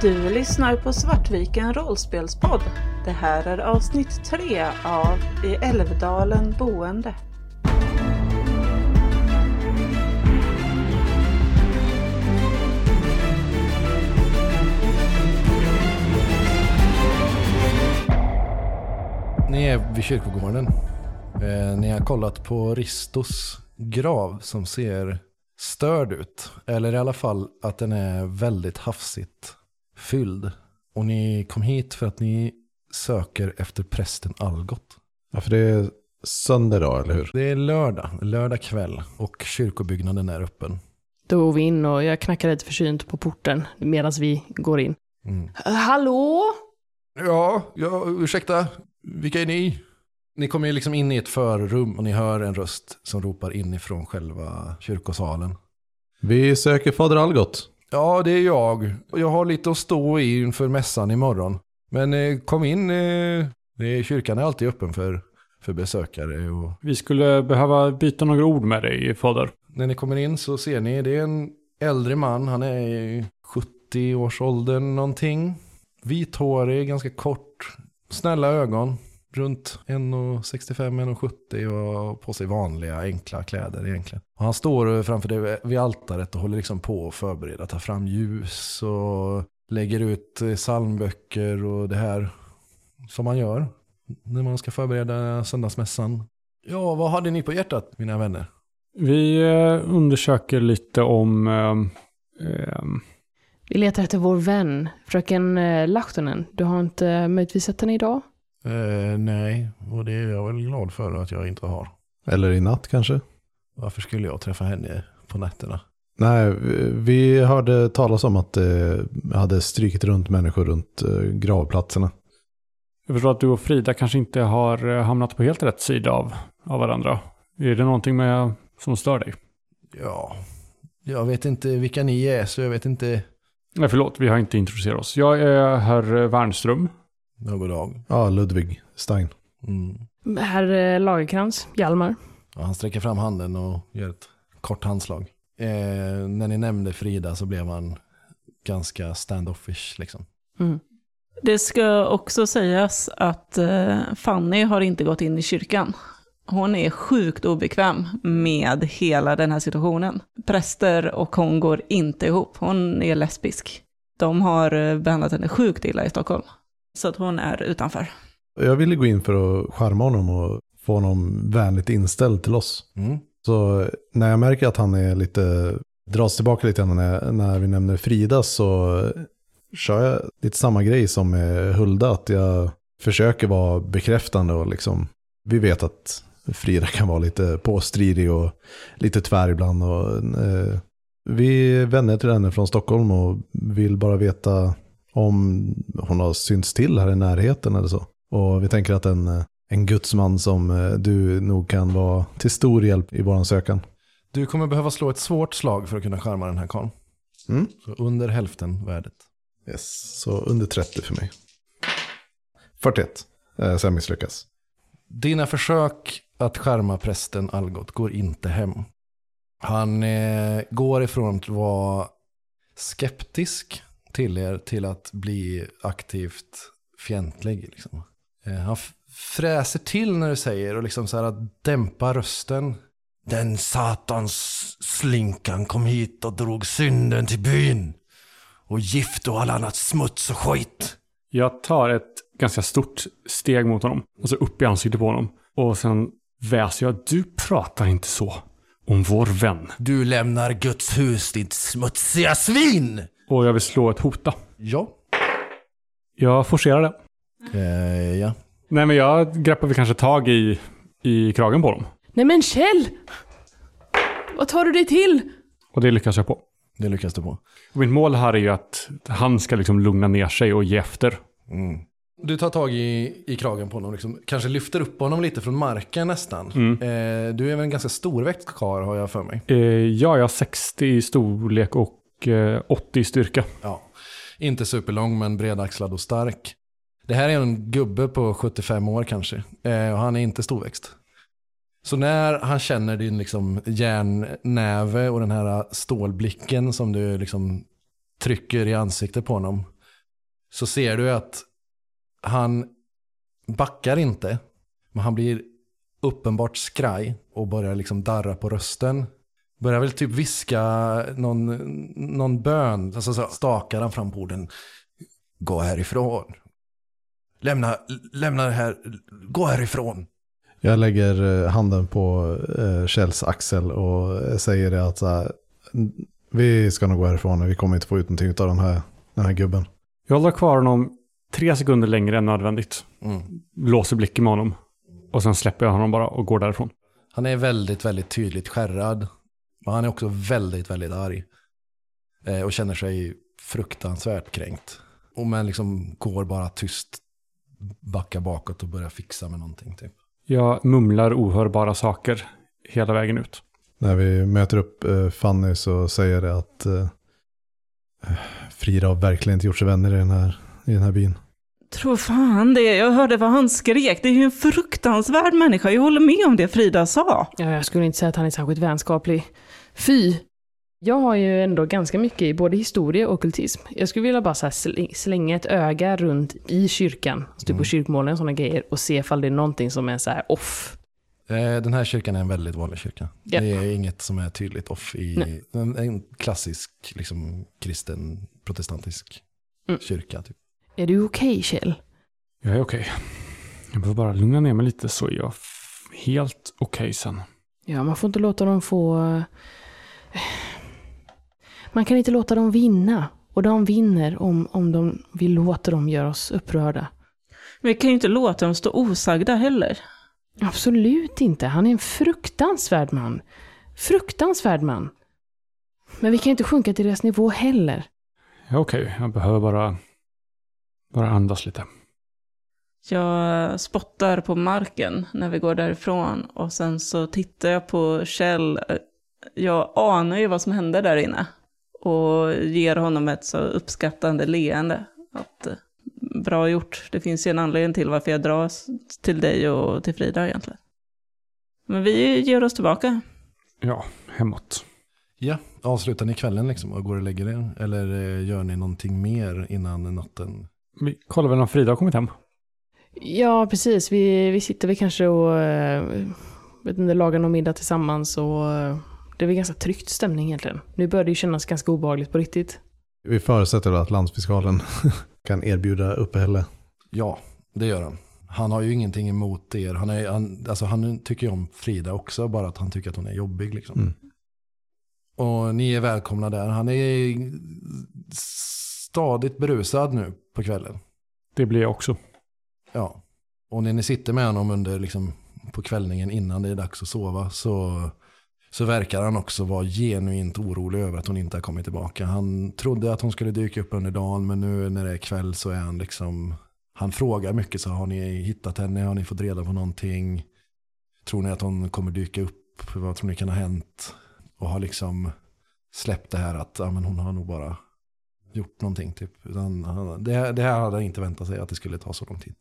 Du lyssnar på Svartviken rollspelspodd. Det här är avsnitt tre av I Älvdalen boende. Ni är vid kyrkogården. Eh, ni har kollat på Ristos grav som ser störd ut. Eller i alla fall att den är väldigt hafsigt fylld. Och ni kom hit för att ni söker efter prästen Algot. Ja, för det är söndag då, eller hur? Det är lördag, lördag kväll och kyrkobyggnaden är öppen. Då går vi in och jag knackar lite försynt på porten medan vi går in. Mm. Hallå? Ja, ja, ursäkta, vilka är ni? Ni kommer ju liksom in i ett förrum och ni hör en röst som ropar inifrån själva kyrkosalen. Vi söker fader Algot. Ja, det är jag. Jag har lite att stå i inför mässan imorgon. Men eh, kom in, eh, kyrkan är alltid öppen för, för besökare. Och Vi skulle behöva byta några ord med dig, fader. när ni kommer in så ser ni, det är en äldre man, han är i 70-årsåldern någonting. Vithårig, ganska kort, snälla ögon. Runt 1,65-1,70 och på sig vanliga enkla kläder egentligen. Och han står framför det vid altaret och håller liksom på att förbereda, ta fram ljus och lägger ut eh, psalmböcker och det här som man gör när man ska förbereda söndagsmässan. Ja, vad hade ni på hjärtat mina vänner? Vi eh, undersöker lite om... ehm, ehm, Vi letar efter vår vän, fröken eh, Lahtonen. Du har inte eh, möjligtvis sett henne idag? Eh, nej, och det är jag väl glad för att jag inte har. Eller i natt kanske? Varför skulle jag träffa henne på nätterna? Nej, vi- hörde talas om att det hade strykit runt människor runt eh, gravplatserna. jag förstår att du och Frida kanske inte har eh, hamnat på helt rätt sida av, av varandra. Är det någonting med, som stör dig? Ja, jag vet inte vilka ni är så jag vet inte. Nej, förlåt, vi har inte introducerat oss. Jag är herr Wernström. God dag. Ja, Ludvig Stein. Mm. Herr eh, Lagerkrans, Hjalmar. Ja, han sträcker fram handen och gör ett kort handslag. Eh, när ni nämnde Frida så blev han ganska standoffish liksom. Mm. Det ska också sägas att eh, Fanny har inte gått in i kyrkan. Hon är sjukt obekväm med hela den här situationen. Präster och hon går inte ihop. Hon är lesbisk. De har eh, behandlat henne sjukt illa i Stockholm. Så att hon är utanför. Jag ville gå in för att charma honom och få honom vänligt inställd till oss. Mm. Så när jag märker att han är lite, dras tillbaka lite grann när, när vi nämner Frida så kör jag lite samma grej som med Hulda. Att jag försöker vara bekräftande och liksom, vi vet att Frida kan vara lite påstridig och lite tvär ibland. Och, eh, vi är vänner till henne från Stockholm och vill bara veta om hon har synts till här i närheten eller så. Och vi tänker att en, en gudsman som eh, du nog kan vara till stor hjälp i våran sökan. Du kommer behöva slå ett svårt slag för att kunna charma den här karln. Mm. Så under hälften värdet. Yes, så under 30 för mig. 41, eh, jag misslyckas. Dina försök att skärma prästen Algot går inte hem. Han eh, går ifrån att vara skeptisk till er till att bli aktivt fientlig. Liksom. Eh, han fräser till när du säger och liksom så här att dämpa rösten. Den satans slinkan kom hit och drog synden till byn. Och gift och all annat smuts och skit. Jag tar ett ganska stort steg mot honom. Och så upp i ansiktet på honom. Och sen väser jag. Du pratar inte så. Om vår vän. Du lämnar Guds hus, ditt smutsiga svin! Och jag vill slå ett hota. Ja. Jag forcerar det. Eh, ja. Nej, men jag greppar väl kanske tag i, i kragen på dem. Nej men Kjell! Vad tar du dig till? Och det lyckas jag på. Det lyckas du på. Och mitt mål här är ju att han ska liksom lugna ner sig och ge efter. Mm. Du tar tag i, i kragen på honom, liksom, kanske lyfter upp honom lite från marken nästan. Mm. Eh, du är väl en ganska storväxt karl har jag för mig. Eh, ja, jag har 60 i storlek och 80 eh, i styrka. Ja. Inte superlång men bredaxlad och stark. Det här är en gubbe på 75 år kanske. Eh, och han är inte storväxt. Så när han känner din liksom järnnäve och den här stålblicken som du liksom trycker i ansiktet på honom. så ser du att han backar inte, men han blir uppenbart skraj och börjar liksom darra på rösten. Börjar väl typ viska någon, någon bön, alltså så stakar han fram på orden. Gå härifrån. Lämna, lämna det här, gå härifrån. Jag lägger eh, handen på eh, Kjells axel och säger det att så här, vi ska nog gå härifrån, vi kommer inte få ut någonting av den här, den här gubben. Jag håller kvar honom tre sekunder längre än nödvändigt. Mm. Låser blicken med honom. Och sen släpper jag honom bara och går därifrån. Han är väldigt, väldigt tydligt skärrad. Men han är också väldigt, väldigt arg. Eh, och känner sig fruktansvärt kränkt. Och men liksom går bara tyst, backar bakåt och börjar fixa med någonting typ. Jag mumlar ohörbara saker hela vägen ut. När vi möter upp eh, Fanny så säger det att eh, Frida har verkligen inte gjort sig vänner i den här, i den här byn. Tror fan det. Jag hörde vad han skrek. Det är ju en fruktansvärd människa. Jag håller med om det Frida sa. Ja, jag skulle inte säga att han är särskilt vänskaplig. Fy! Jag har ju ändå ganska mycket i både historia och ockultism. Jag skulle vilja bara så slänga ett öga runt i kyrkan, typ på kyrkmålen och sådana grejer, och se ifall det är någonting som är så här off. Eh, Den här kyrkan är en väldigt vanlig kyrka. Ja. Det är inget som är tydligt off i Nej. en, en klassisk liksom, kristen protestantisk Mm. kyrka. Typ. Är du okej, Kjell? Jag är okej. Jag behöver bara lugna ner mig lite så är jag helt okej sen. Ja, man får inte låta dem få... Man kan inte låta dem vinna. Och de vinner om, om de, vi låter dem göra oss upprörda. Vi kan ju inte låta dem stå osagda heller. Absolut inte. Han är en fruktansvärd man. Fruktansvärd man. Men vi kan inte sjunka till deras nivå heller. Är okej. Jag behöver bara, bara andas lite. Jag spottar på marken när vi går därifrån och sen så tittar jag på Kjell. Jag anar ju vad som hände där inne och ger honom ett så uppskattande leende. Att, eh, bra gjort, det finns ju en anledning till varför jag dras till dig och till Frida egentligen. Men vi ger oss tillbaka. Ja, hemåt. Ja, avslutar ni kvällen liksom och går och lägger er? Eller eh, gör ni någonting mer innan natten? Vi kollar väl om Frida har kommit hem. Ja, precis. Vi, vi sitter väl kanske och eh, vet inte, lagar någon middag tillsammans och det är väl ganska tryckt stämning egentligen. Nu börjar det ju kännas ganska obehagligt på riktigt. Vi förutsätter att landsfiskalen kan erbjuda uppehälle. Ja, det gör han. Han har ju ingenting emot er. Han, är, han, alltså han tycker ju om Frida också, bara att han tycker att hon är jobbig. Liksom. Mm. Och ni är välkomna där. Han är stadigt berusad nu på kvällen. Det blir jag också. Ja. Och när ni sitter med honom under, liksom, på kvällningen innan det är dags att sova så, så verkar han också vara genuint orolig över att hon inte har kommit tillbaka. Han trodde att hon skulle dyka upp under dagen men nu när det är kväll så är han liksom, han frågar mycket så har ni hittat henne, har ni fått reda på någonting? Tror ni att hon kommer dyka upp? Vad tror ni kan ha hänt? Och har liksom släppt det här att ja, men hon har nog bara gjort någonting. Typ. Utan det, det här hade han inte väntat sig att det skulle ta så lång tid.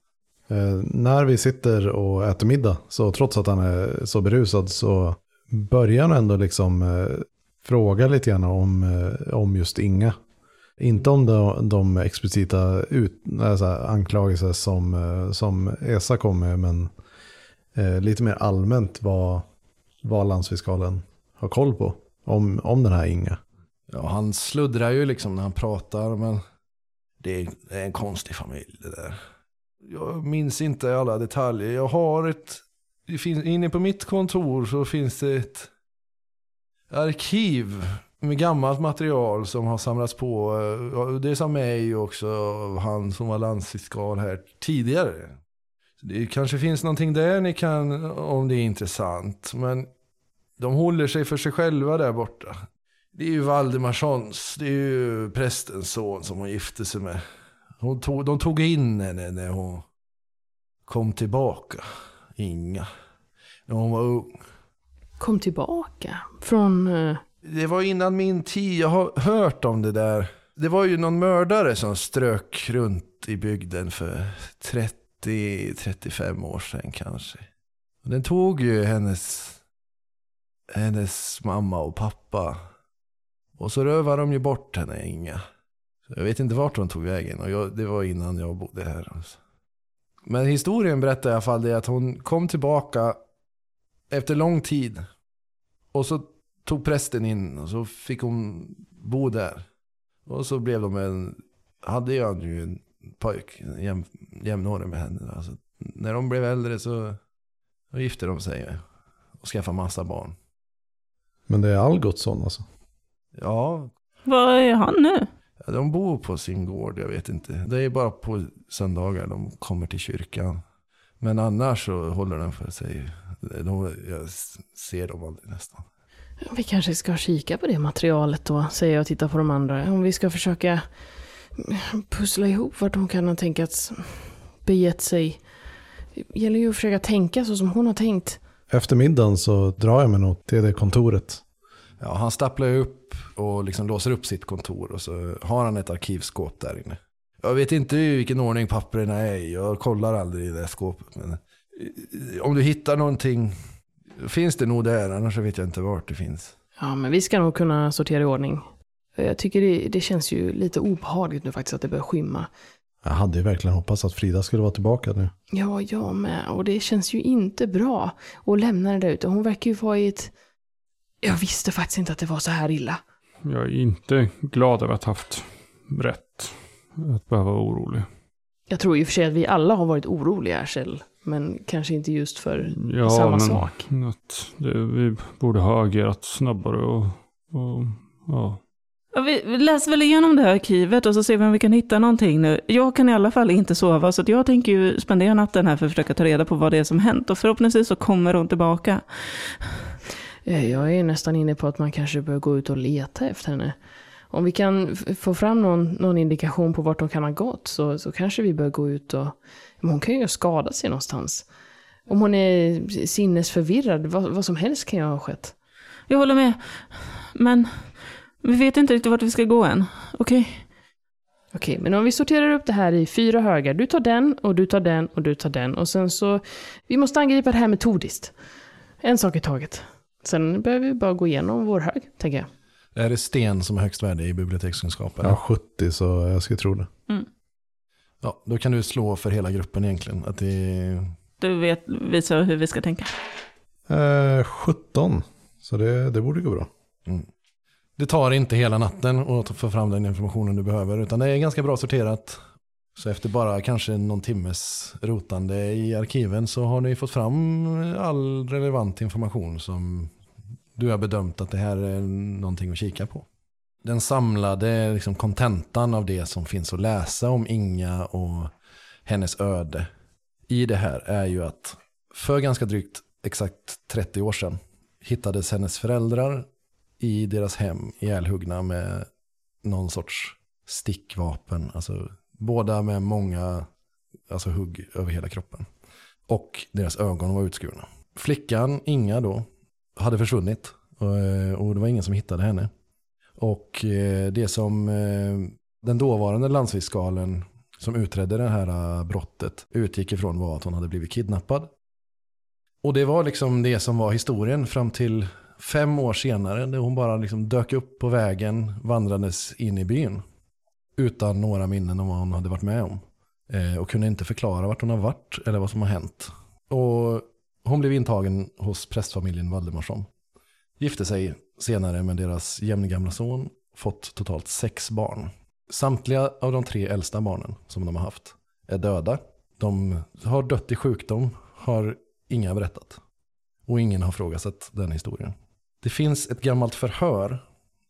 Eh, när vi sitter och äter middag, så trots att han är så berusad så börjar ändå liksom eh, fråga lite grann om, eh, om just Inga. Inte om de, de explicita ut, alltså, anklagelser som, eh, som Esa kom med, men eh, lite mer allmänt vad, vad landsfiskalen har koll på om, om den här Inga. Ja, han sluddrar ju liksom när han pratar, men det är, det är en konstig familj det där. Jag minns inte alla detaljer. Jag har ett, inne på mitt kontor så finns det ett arkiv med gammalt material som har samlats på. Eh, det är som mig också, av han som var landsfiskal här tidigare. Det kanske finns någonting där ni kan, om det är intressant. Men de håller sig för sig själva där borta. Det är ju Valdemarssons, det är ju prästens son som hon gifte sig med. Hon tog, de tog in henne när hon kom tillbaka. Inga. När hon var ung. Kom tillbaka från... eh, Det var innan min tid, jag har hört om det där. Det var ju någon mördare som strök runt i bygden för 30-35 år sedan kanske. Och Den tog ju hennes, hennes mamma och pappa. Och så rövade de ju bort henne, Inga. Så jag vet inte vart hon tog vägen och jag, det var innan jag bodde här. Alltså. Men historien berättar i alla fall det att hon kom tillbaka efter lång tid. Och så tog prästen in och så fick hon bo där. Och så blev de en, hade jag ju en pojk, jäm, jämnårig med henne. Alltså, när de blev äldre så, så gifte de sig och skaffade massa barn. Men det är Algotsson alltså? Ja, Vad är han nu? Ja, De bor på sin gård, jag vet inte. Det är bara på söndagar de kommer till kyrkan. Men annars så håller de för sig. De, jag ser dem aldrig nästan. Vi kanske ska kika på det materialet då, säger jag och tittar på de andra. Om vi ska försöka pussla ihop vart hon kan ha tänkats begett sig. Det gäller ju att försöka tänka så som hon har tänkt. Efter middagen så drar jag mig nog till det kontoret. Ja, han stapplar ju upp och liksom låser upp sitt kontor och så har han ett arkivskåp där inne. Jag vet inte i vilken ordning papperna är i. Jag kollar aldrig i det skåpet. Men eh, om du hittar någonting finns det nog där, annars vet jag inte vart det finns. Ja, men vi ska nog kunna sortera i ordning. Jag tycker det, det känns ju lite obehagligt nu faktiskt att det börjar skymma. Jag hade ju verkligen hoppats att Frida skulle vara tillbaka nu. Ja, jag med. Och det känns ju inte bra att lämna det där ute. Hon verkar ju vara i ett... Jag visste faktiskt inte att det var så här illa. Jag är inte glad över att ha haft rätt. Att behöva vara orolig. Jag tror i och för sig att vi alla har varit oroliga, Kjell. Men kanske inte just för Ja, samma men sak. Att det, vi borde ha agerat snabbare och, och ja. Ja, Vi vi läser väl igenom det här arkivet och så ser vi om vi kan hitta någonting nu. Jag kan i alla fall inte sova, så att jag tänker ju spendera natten här för att försöka ta reda på vad det är som hänt. Och förhoppningsvis så kommer hon tillbaka. Eh, Jag är nästan inne på att man kanske bör gå ut och leta efter henne. Om vi kan få fram någon, någon indikation på vart de kan ha gått så, så kanske vi bör gå ut och... Men hon kan ju ha skadat sig någonstans. Om hon är sinnesförvirrad, vad, vad som helst kan ju ha skett. Jag håller med. Men vi vet inte riktigt vart vi ska gå än. Okej? Okej, men om vi sorterar upp det här i fyra högar. Du tar den, och du tar den, och du tar den. Och sen så... Vi måste angripa det här metodiskt. En sak i taget. Sen behöver vi bara gå igenom vår hög, tänker jag. Är det sten som är högst värde i bibliotekskunskap? eller? Ja, 70 så jag skulle tro det. Ja, då kan du slå för hela gruppen egentligen. Att det. Du vet, visar hur vi ska tänka. Eh, 17. Så det, det borde gå bra. Mm. Det tar inte hela natten att få fram den informationen du behöver, utan det är ganska bra sorterat. Så efter bara kanske någon timmes rotande i arkiven så har ni fått fram all relevant information som du har bedömt att det här är någonting att kika på. Den samlade liksom, kontentan av det som finns att läsa om Inga och hennes öde i det här är ju att för ganska drygt exakt 30 år sedan hittades hennes föräldrar i deras hem ihjälhuggna med någon sorts stickvapen. Alltså båda med många alltså, hugg över hela kroppen. Och deras ögon var utskurna. Flickan, Inga då, hade försvunnit. Eh, och, det var ingen som hittade henne. Och eh, det som eh, den dåvarande landsfiskalen som utredde det här brottet utgick ifrån var att hon hade blivit kidnappad. Och det var liksom det som var historien fram till fem år senare. Där hon bara liksom dök upp på vägen vandrandes in i byn. Utan några minnen om vad hon hade varit med om. Och kunde inte förklara vart hon har varit eller vad som har hänt. Och hon blev intagen hos prästfamiljen Valdemarsson. Gifte sig senare med deras jämngamla son. Fått totalt sex barn. Samtliga av de tre äldsta barnen som de har haft är döda. De har dött i sjukdom, har inga berättat. Och ingen har frågat den historien. Det finns ett gammalt förhör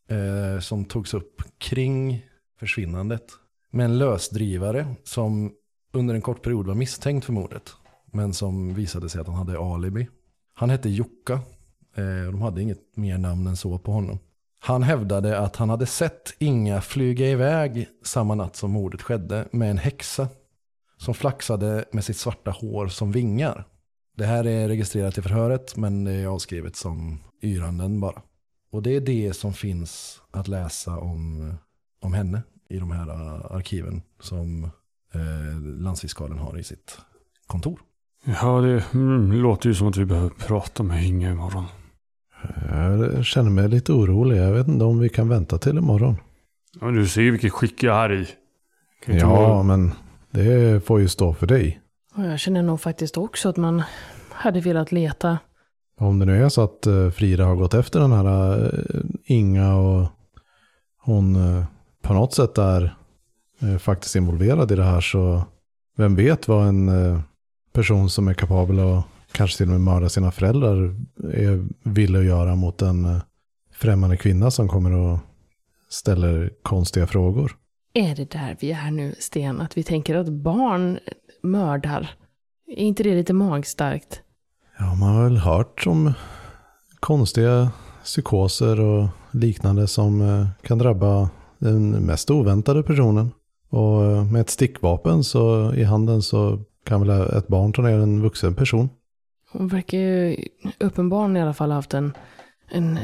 eh, som togs upp kring försvinnandet. Med en lösdrivare som under en kort period var misstänkt för mordet. Men som visade sig att han hade alibi. Han hette Jukka. Eh, de hade inget mer namn än så på honom. Han hävdade att han hade sett Inga flyga iväg samma natt som mordet skedde med en häxa. Som flaxade med sitt svarta hår som vingar. Det här är registrerat i förhöret men det är avskrivet som yranden bara. Och det är det som finns att läsa om, om henne i de här arkiven som eh, landsfiskalen har i sitt kontor. Ja, det mm, låter ju som att vi behöver prata med Inga imorgon. Jag känner mig lite orolig. Jag vet inte om vi kan vänta till imorgon. Ja, men du ser ju vilket skick jag är i. Kan inte Ja, vara- men det får ju stå för dig. Jag känner nog faktiskt också att man hade velat leta. Om det nu är så att eh, Frida har gått efter den här eh, Inga och hon eh, på något sätt är faktiskt involverad i det här så vem vet vad en person som är kapabel att kanske till och med mörda sina föräldrar är villig att göra mot en eh, främmande kvinna som kommer och ställer konstiga frågor. Är det där vi är nu, Sten? Att vi tänker att barn mördar? Är inte det lite magstarkt? Ja, man har väl hört om konstiga psykoser och liknande som eh, kan drabba den mest oväntade personen. Och eh, med ett stickvapen så i handen så kan väl ett barn ta ner en vuxen person. Hon verkar ju uppenbarligen i alla fall ha haft en, en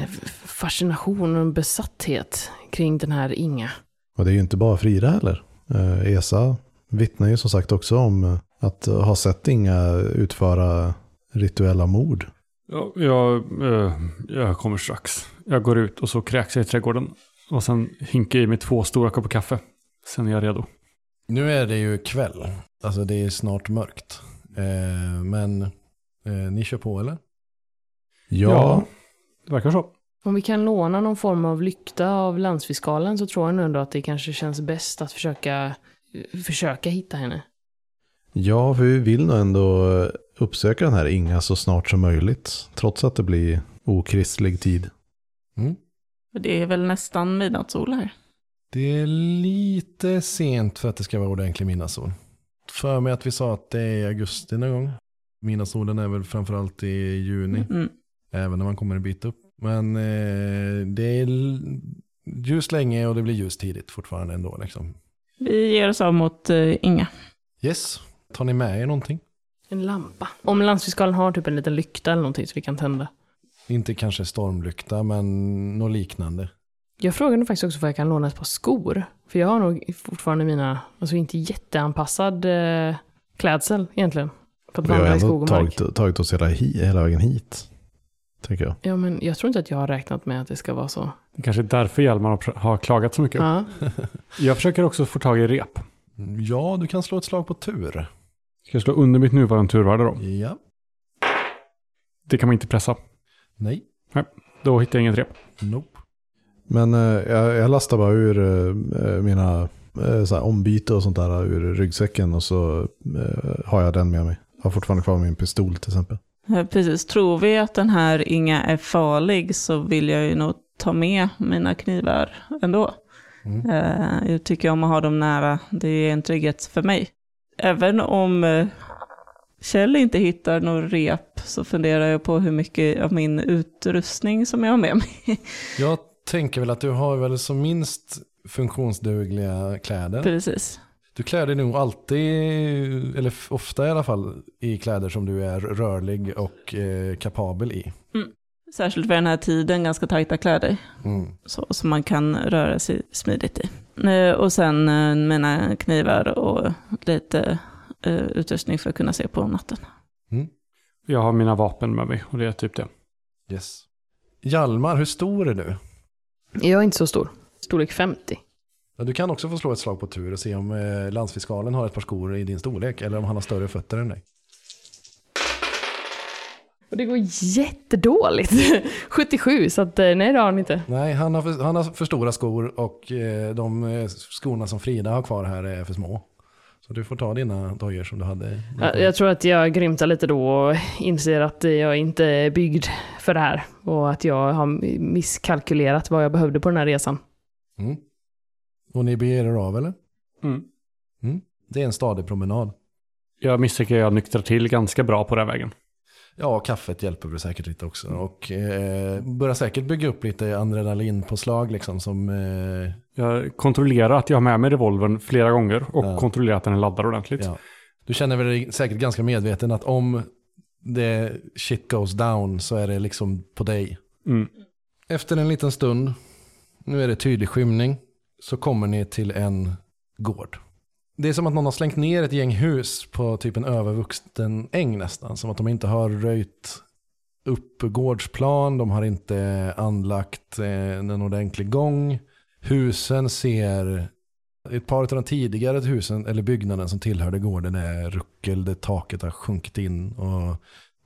fascination och en besatthet kring den här Inga. Och det är ju inte bara Frida heller. Eh, Esa vittnar ju som sagt också om eh, att ha sett Inga utföra rituella mord. Ja, jag, eh, jag kommer strax. Jag går ut och så kräks jag i trädgården. Och sen hinkar jag i mig två stora koppar kaffe. Sen är jag redo. Nu är det ju kväll. Alltså det är snart mörkt. Eh, men eh, ni kör på eller? Ja, det verkar så. Om vi kan låna någon form av lykta av landsfiskalen så tror jag nog ändå att det kanske känns bäst att försöka, försöka hitta henne. ja, för vi vill nog ändå uppsöka den här Inga så snart som möjligt. Trots att det blir okristlig tid. Mm. Det är väl nästan midnattssol här. Det är lite sent för att det ska vara ordentlig midnattssol. För mig att vi sa att det är augusti någon gång. Midnattssolen är väl framförallt i juni. Mm. Även när man kommer en bit upp. Men eh, det är ljus länge och det blir ljus tidigt fortfarande ändå. Liksom. Vi ger oss av mot uh, Inga. Yes, tar ni med er någonting? En lampa. Om landsfiskalen har typ en liten lykta eller någonting så vi kan tända. Inte kanske stormlykta, men något liknande. Jag frågade faktiskt också om jag kan låna ett par skor. För jag har nog fortfarande mina, alltså inte jätteanpassad eh, klädsel egentligen. För att Vi har vandra i skog ändå och mark. tagit, tagit oss hela, hela vägen hit. Tänker jag. Ja, men jag tror inte att jag har räknat med att det ska vara så. Det kanske är därför Hjalmar har klagat så mycket. Ja. Jag försöker också få tag i rep. Ja, du kan slå ett slag på tur. Ska jag slå under mitt nuvarande turvärde då? Ja, Det kan man inte pressa. nej, Då hittar jag inget rep. nope. Men eh, jag, jag lastar bara ur eh, mina eh, så här, ombyte och sånt där ur ryggsäcken och så eh, har jag den med mig. Jag har fortfarande kvar min pistol till exempel. Precis, tror vi att den här Inga är farlig så vill jag ju nog ta med mina knivar ändå. Mm. Eh, Jag tycker om att ha dem nära, det är en trygghet för mig. Även om Kjell inte hittar någon rep så funderar jag på hur mycket av min utrustning som jag har med mig. Jag tänker väl att du har väl som minst funktionsdugliga kläder. Precis. Du klär dig nog alltid, eller ofta i alla fall, i kläder som du är rörlig och eh, kapabel i. Särskilt för den här tiden, ganska tajta kläder. Mm. Så, som man kan röra sig smidigt i. Eh, Och sen eh, mina knivar och lite eh, utrustning för att kunna se på natten. Jag har mina vapen med mig och det är typ det. Yes. Hjalmar, hur stor är du? Jag är inte så stor. Storlek 50. Ja, du kan också få slå ett slag på tur och se om eh, landsfiskalen har ett par skor i din storlek eller om han har större fötter än dig. Och det går jättedåligt. 77, så att eh, nej det har han inte. Nej, han har för, han har för stora skor och eh, de skorna som Frida har kvar här är för små. Så du får ta dina dojor som du hade. Jag, jag tror att jag grymtar lite då och inser att jag inte är byggd för det här. Och att jag har misskalkylerat vad jag behövde på den här resan. Mm. Och ni beger er av eller? Mm. Det är en stadig promenad. Jag misstänker att jag nyktrar till ganska bra på den vägen. Ja, kaffet hjälper väl säkert lite också. Och eh, börjar säkert bygga upp lite adrenalinpåslag liksom som... Eh, Jag kontrollerar att jag har med mig revolvern flera gånger och Ja. kontrollerar att den är laddad ordentligt. ja. Du känner väl dig säkert ganska medveten att om det shit goes down så är det liksom på dig. Mm. Efter en liten stund, nu är det tydlig skymning, så kommer ni till en gård. Det är som att någon har slängt ner ett gäng hus på typ en övervuxen äng nästan. Som att de inte har röjt upp gårdsplan, de har inte anlagt eh, en ordentlig gång. Husen ser, ett par av de tidigare husen eller byggnaden som tillhörde gården är ruckel där taket har sjunkit in. Och,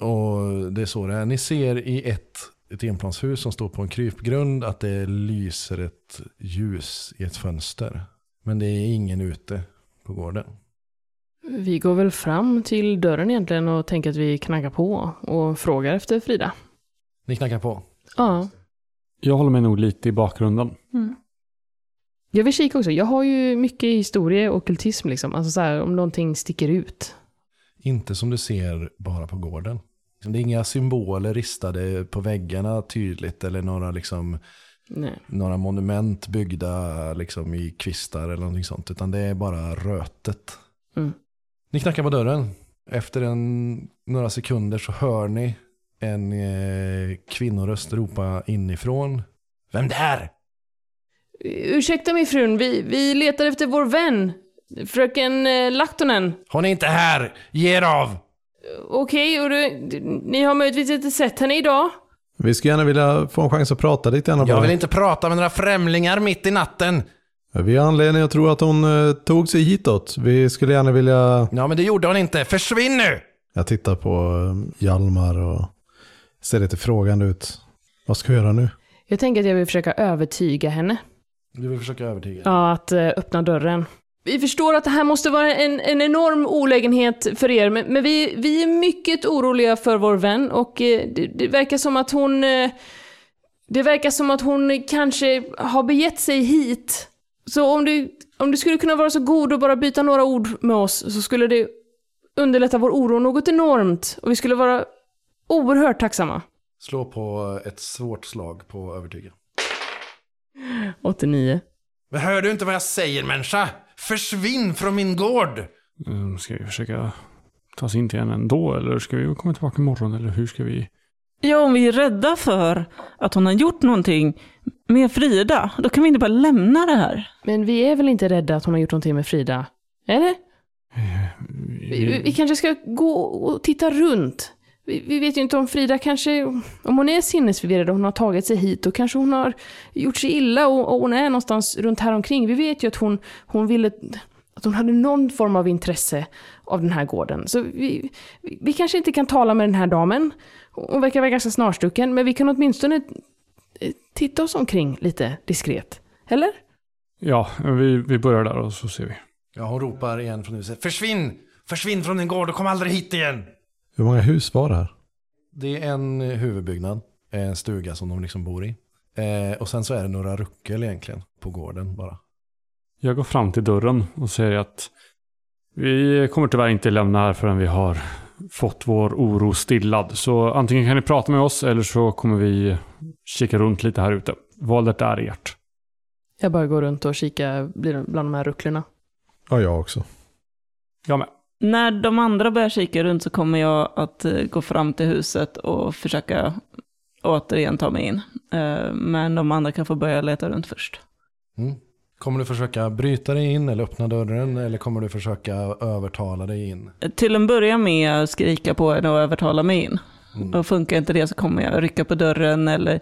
och det är så det är. Ni ser i ett, ett enplanshus som står på en krypgrund att det lyser ett ljus i ett fönster. Men det är ingen ute på gården. Vi går väl fram till dörren egentligen och tänker att vi knackar på och frågar efter Frida. Ni knackar på. Ja. Jag håller mig nog lite i bakgrunden. Jag vill kika också. Jag har ju mycket historia och kultism liksom. Alltså så här, om någonting sticker ut. Inte som du ser bara på gården. Det är inga symboler ristade på väggarna tydligt eller några, liksom, Nej. några monument byggda liksom, i kvistar eller någonting sånt. Utan det är bara rötet. Mm. Ni knackar på dörren. Efter en, några sekunder så hör ni en eh, kvinnoröst ropa inifrån. Vem där? Ursäkta mig frun, vi, vi letar efter vår vän. Fröken eh, Lahtonen. Hon är inte här! Ge er av! Okej, och du, ni har möjligtvis inte sett henne idag? Vi skulle gärna vilja få en chans att prata lite grann Jag vill inte prata med några främlingar mitt i natten. Vi har anledning att tro att hon eh, tog sig hitåt. Vi skulle gärna vilja... Ja, men det gjorde hon inte. Försvinn nu! Jag tittar på eh, Hjalmar och ser lite frågande ut. Vad ska vi göra nu? Jag tänker att jag vill försöka övertyga henne. Du vill försöka övertyga. Ja, att eh, öppna dörren. Vi förstår att det här måste vara en, en enorm olägenhet för er, men, men vi, vi är mycket oroliga för vår vän och eh, det, det verkar som att hon... Eh, det verkar som att hon kanske har begett sig hit. Så om du, om du skulle kunna vara så god och bara byta några ord med oss så skulle det underlätta vår oro något enormt och vi skulle vara oerhört tacksamma. Slå på ett svårt slag på övertyga. 89. Men hör du inte vad jag säger människa? Försvinn från min gård! Mm, Ska vi försöka ta oss in till henne ändå? Eller ska vi komma tillbaka imorgon? Eller hur ska vi? Ja, om vi är rädda för att hon har gjort någonting med Frida, då kan vi inte bara lämna det här. Men vi är väl inte rädda att hon har gjort någonting med Frida? Eller? Vi, vi, vi kanske ska gå och titta runt. Vi, vi vet ju inte om Frida kanske, om hon är sinnesförvirrad och hon har tagit sig hit, då kanske hon har gjort sig illa och, och hon är någonstans runt här omkring. Vi vet ju att hon, hon ville, att hon hade någon form av intresse av den här gården. Så vi, vi, kanske inte kan tala med den här damen. Hon verkar vara ganska snarstucken, men vi kan åtminstone titta oss omkring lite diskret. Eller? Ja, vi, vi börjar där och så ser vi. Ja, hon ropar igen från huset. Försvinn! Försvinn från din gård och kom aldrig hit igen! Hur många hus var det här? Det är en huvudbyggnad. En stuga som de liksom bor i. Eh, och sen så är det några ruckel egentligen på gården bara. Jag går fram till dörren och säger att vi kommer tyvärr inte lämna här förrän vi har fått vår oro stillad. Så antingen kan ni prata med oss eller så kommer vi kika runt lite här ute. Valet är ert. Jag bara går runt och kikar bland de här rucklorna. Ja, jag också. Jag med. När de andra börjar kika runt så kommer jag att eh, gå fram till huset och försöka återigen ta mig in. Eh, Men de andra kan få börja leta runt först. Mm. Kommer du försöka bryta dig in eller öppna dörren eller kommer du försöka övertala dig in? Till en början med att skrika på henne och övertala mig in. Mm. Och funkar inte det så kommer jag rycka på dörren eller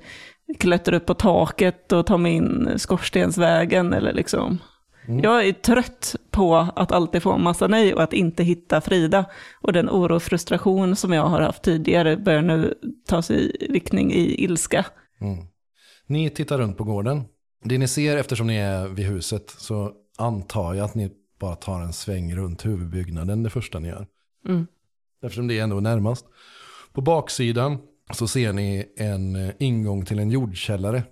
klättra upp på taket och ta mig in skorstensvägen eller liksom. Mm. Jag är trött på att alltid få en massa nej och att inte hitta Frida. Och den oro och frustration som jag har haft tidigare börjar nu ta sig riktning i ilska. Mm. Ni tittar runt på gården. Det ni ser eftersom ni är vid huset så antar jag att ni bara tar en sväng runt huvudbyggnaden det första ni gör. Mm. Eftersom det är ändå närmast. På baksidan så ser ni en ingång till en jordkällare.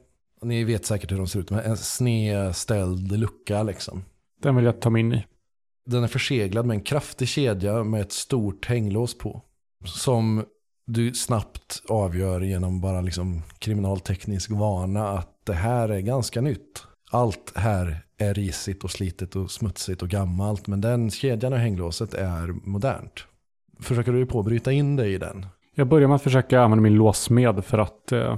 Ni vet säkert hur de ser ut, med en snedställd lucka liksom. Den vill jag ta mig in i. Den är förseglad med en kraftig kedja med ett stort hänglås på. Som du snabbt avgör genom bara liksom kriminalteknisk vana att det här är ganska nytt. Allt här är risigt och slitet och smutsigt och gammalt. Men den kedjan och hänglåset är modernt. Försöker du på att bryta in dig i den? Jag börjar med att försöka använda min låsmed för att eh,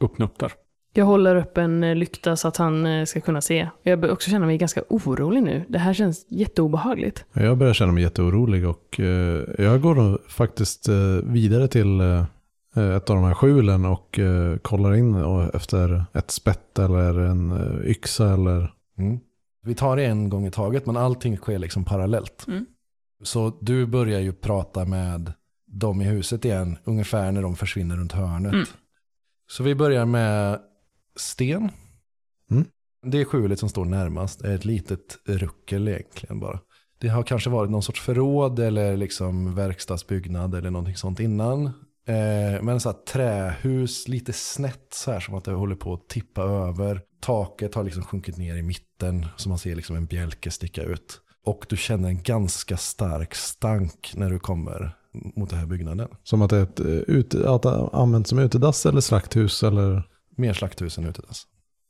öppna upp där. Jag håller upp en eh, lykta så att han eh, ska kunna se. Jag börjar också känna mig ganska orolig nu. Det här känns jätteobehagligt. Jag börjar känna mig jätteorolig och eh, jag går faktiskt vidare till ett av de här skjulen och kollar in efter ett spett eller en yxa eller... Mm. Vi tar det en gång i taget, men allting sker liksom parallellt. Mm. Så du börjar ju prata med dem i huset igen, ungefär när de försvinner runt hörnet. Mm. Så vi börjar med Sten. Mm. Det skjulet som står närmast är ett litet ruckel egentligen bara. Det har kanske varit någon sorts förråd eller liksom verkstadsbyggnad eller någonting sånt innan. Eh, men så här trähus, lite snett så här som att det håller på att tippa över. Taket har liksom sjunkit ner i mitten så man ser liksom en bjälke sticka ut. Och du känner en ganska stark stank när du kommer mot den här byggnaden. Som att det är ett, eh, ute, att det används som utedass eller slakthus eller... Mer slakthus än utedass.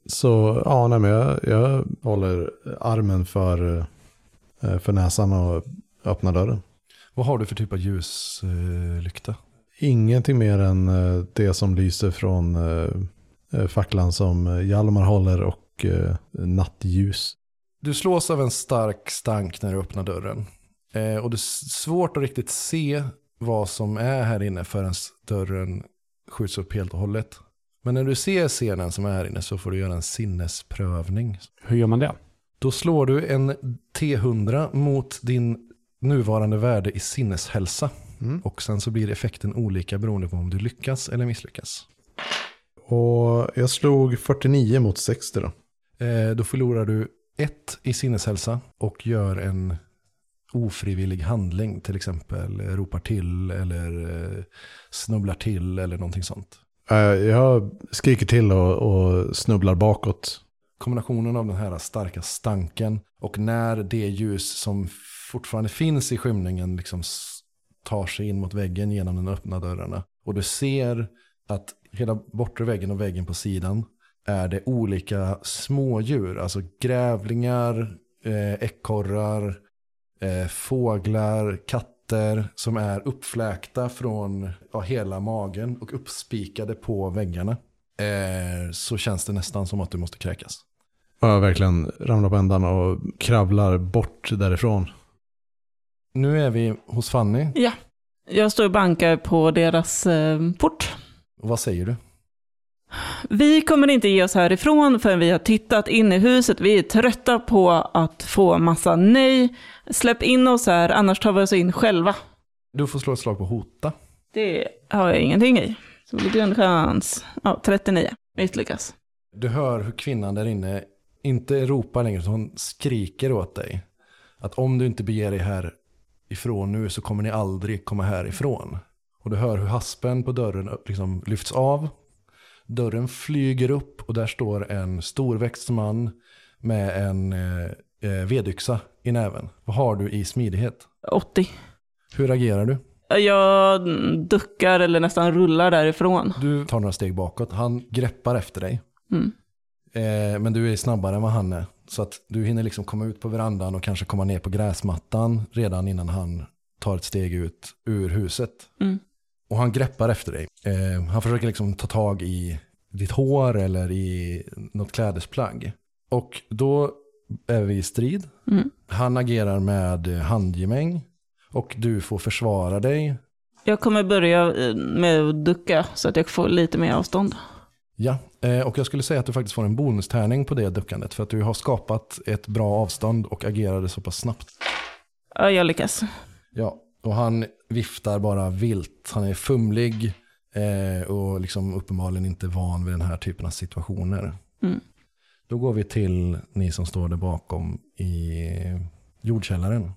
Så ja, nej, men jag, jag håller armen för, eh, för näsan och öppnar dörren. Vad har du för typ av ljuslykta? Ingenting mer än eh, det som lyser från eh, facklan som Hjalmar håller och nattljus. Du slås av en stark stank när du öppnar dörren. Och det är svårt att riktigt se vad som är här inne förrän dörren skjuts upp helt och hållet. Men när du ser scenen som är här inne så får du göra en sinnesprövning. Hur gör man det? Då slår du en T100 mot din nuvarande värde i sinneshälsa. Mm. Och sen så blir effekten olika beroende på om du lyckas eller misslyckas. Och jag slog 49 mot 60 då. Eh, då förlorar du ett i sinneshälsa och gör en ofrivillig handling. Till exempel ropar till eller eh, snubblar till eller någonting sånt. Eh, jag skriker till och, och snubblar bakåt. Kombinationen av den här starka stanken och när det ljus som fortfarande finns i skymningen liksom tar sig in mot väggen genom de öppna dörrarna. Och du ser att hela bortre väggen och väggen på sidan är det olika smådjur, alltså grävlingar, eh, ekorrar, eh, fåglar, katter som är uppfläkta från ja, hela magen och uppspikade på väggarna. Eh, så känns det nästan som att du måste kräkas. Jag verkligen ramlar på ändan och kravlar bort därifrån. Nu är vi hos Fanny. Ja, jag står och bankar på deras eh, port. Och vad säger du? Vi kommer inte ge oss härifrån förrän vi har tittat in i huset. Vi är trötta på att få massa nej. Släpp in oss här, annars tar vi oss in själva. Du får slå ett slag på hota. Det har jag ingenting i. Så det blir en chans. Ja, 39. Misslyckas. Du hör hur kvinnan där inne inte ropar längre, utan hon skriker åt dig. Att om du inte beger dig här ifrån nu så kommer ni aldrig komma härifrån. Och du hör hur haspen på dörren liksom lyfts av. Dörren flyger upp och där står en storväxt man med en eh, eh, vedyxa i näven. Vad har du i smidighet? 80. Hur agerar du? Jag duckar eller nästan rullar därifrån. Du tar några steg bakåt. Han greppar efter dig. Mm. Eh, men du är snabbare än vad han är. Så att du hinner liksom komma ut på verandan och kanske komma ner på gräsmattan redan innan han tar ett steg ut ur huset. Mm. Och han greppar efter dig. Eh, han försöker liksom ta tag i ditt hår eller i något klädesplagg. Och då är vi i strid. Mm. Han agerar med handgemäng. Och du får försvara dig. Jag kommer börja eh, med att ducka så att jag får lite mer avstånd. Ja, eh, och jag skulle säga att du faktiskt får en bonustärning på det duckandet. För att du har skapat ett bra avstånd och agerade så pass snabbt. Ja, jag lyckas. Ja, och han viftar bara vilt. Han är fumlig eh, och liksom uppenbarligen inte van vid den här typen av situationer. Mm. Då går vi till ni som står där bakom i jordkällaren.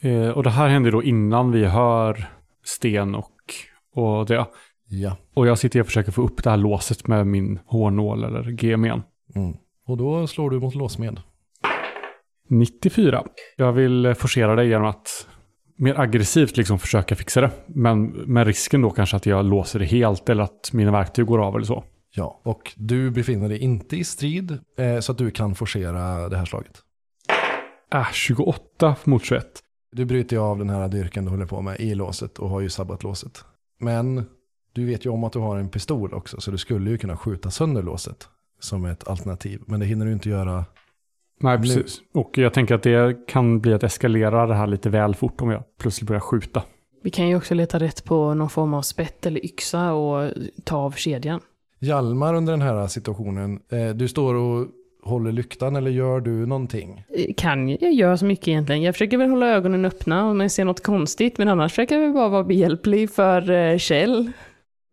Eh, och det här händer då innan vi hör Sten och, och det. Ja. Och jag sitter och försöker få upp det här låset med min hårnål eller gemen. Mm. Och då slår du mot låsmed. 94. Jag vill forcera dig genom att mer aggressivt liksom försöka fixa det. Men med risken då kanske att jag låser det helt eller att mina verktyg går av eller så. Ja, och du befinner dig inte i strid eh, så att du kan forcera det här slaget. Äh, 28 mot 21. Du bryter ju av den här dyrkan du håller på med i låset och har ju sabbat låset. Men du vet ju om att du har en pistol också så du skulle ju kunna skjuta sönder låset som ett alternativ. Men det hinner du inte göra. Nej, Nu- precis. Och jag tänker att det kan bli att eskalera det här lite väl fort om jag plötsligt börjar skjuta. Vi kan ju också leta rätt på någon form av spett eller yxa och ta av kedjan. Hjalmar under den här situationen, eh, du står och håller lyktan eller gör du någonting? Eh, Kan jag göra så mycket egentligen? Jag försöker väl hålla ögonen öppna om jag ser något konstigt, men annars försöker jag väl bara vara behjälplig för eh, Kjell.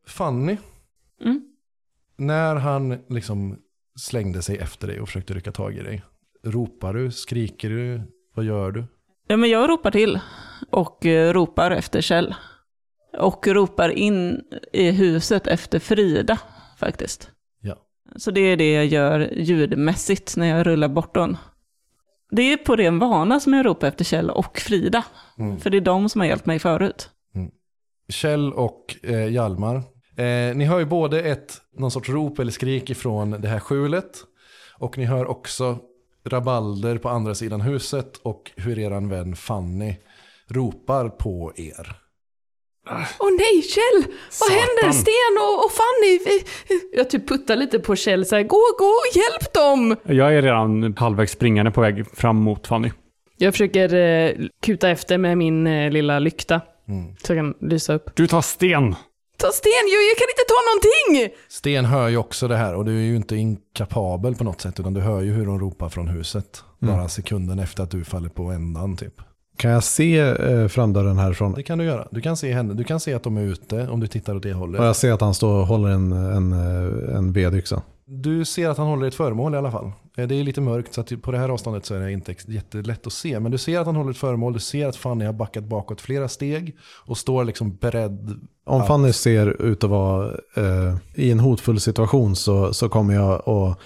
Fanny, Mm. när han liksom slängde sig efter dig och försökte rycka tag i dig, ropar du, skriker du, vad gör du? Ja, men jag ropar till och eh, ropar efter Kjell. Och ropar in i huset efter Frida, faktiskt. Ja. Så det är det jag gör ljudmässigt när jag rullar bortom. Det är på ren vana som jag ropar efter Kjell och Frida. Mm. För det är de som har hjälpt mig förut. Kjell och eh, Hjalmar. Eh, ni hör ju både ett, någon sorts rop eller skrik ifrån det här skjulet. Och ni hör också rabalder på andra sidan huset och hur eran vän Fanny ropar på er. Åh nej, Kjell! Vad Satan. händer? Sten och, och Fanny! vi- Jag typ puttar lite på Kjell så här, gå, gå, hjälp dem! Jag är redan halvvägs springande på väg fram mot Fanny. Jag försöker eh, kuta efter med min eh, lilla lykta. Mm. Så jag kan lysa upp. Du tar sten! Ta sten, jag, jag kan inte ta någonting! Sten hör ju också det här och du är ju inte inkapabel på något sätt utan du hör ju hur de ropar från huset. Bara sekunden efter att du faller på ändan typ. Kan jag se eh, framdörren härifrån? Det kan du göra. Du kan se henne. Du kan se att de är ute om du tittar åt det hållet. Och jag ser att han står och håller en, en, eh, en vedyxa. Du ser att han håller ett föremål i alla fall. Eh, Det är lite mörkt så att på det här avståndet så är det inte jättelätt att se. Men du ser att han håller ett föremål. Du ser att Fanny har backat bakåt flera steg och står liksom beredd. Om Fanny ser ut att vara eh, i en hotfull situation så, så kommer jag att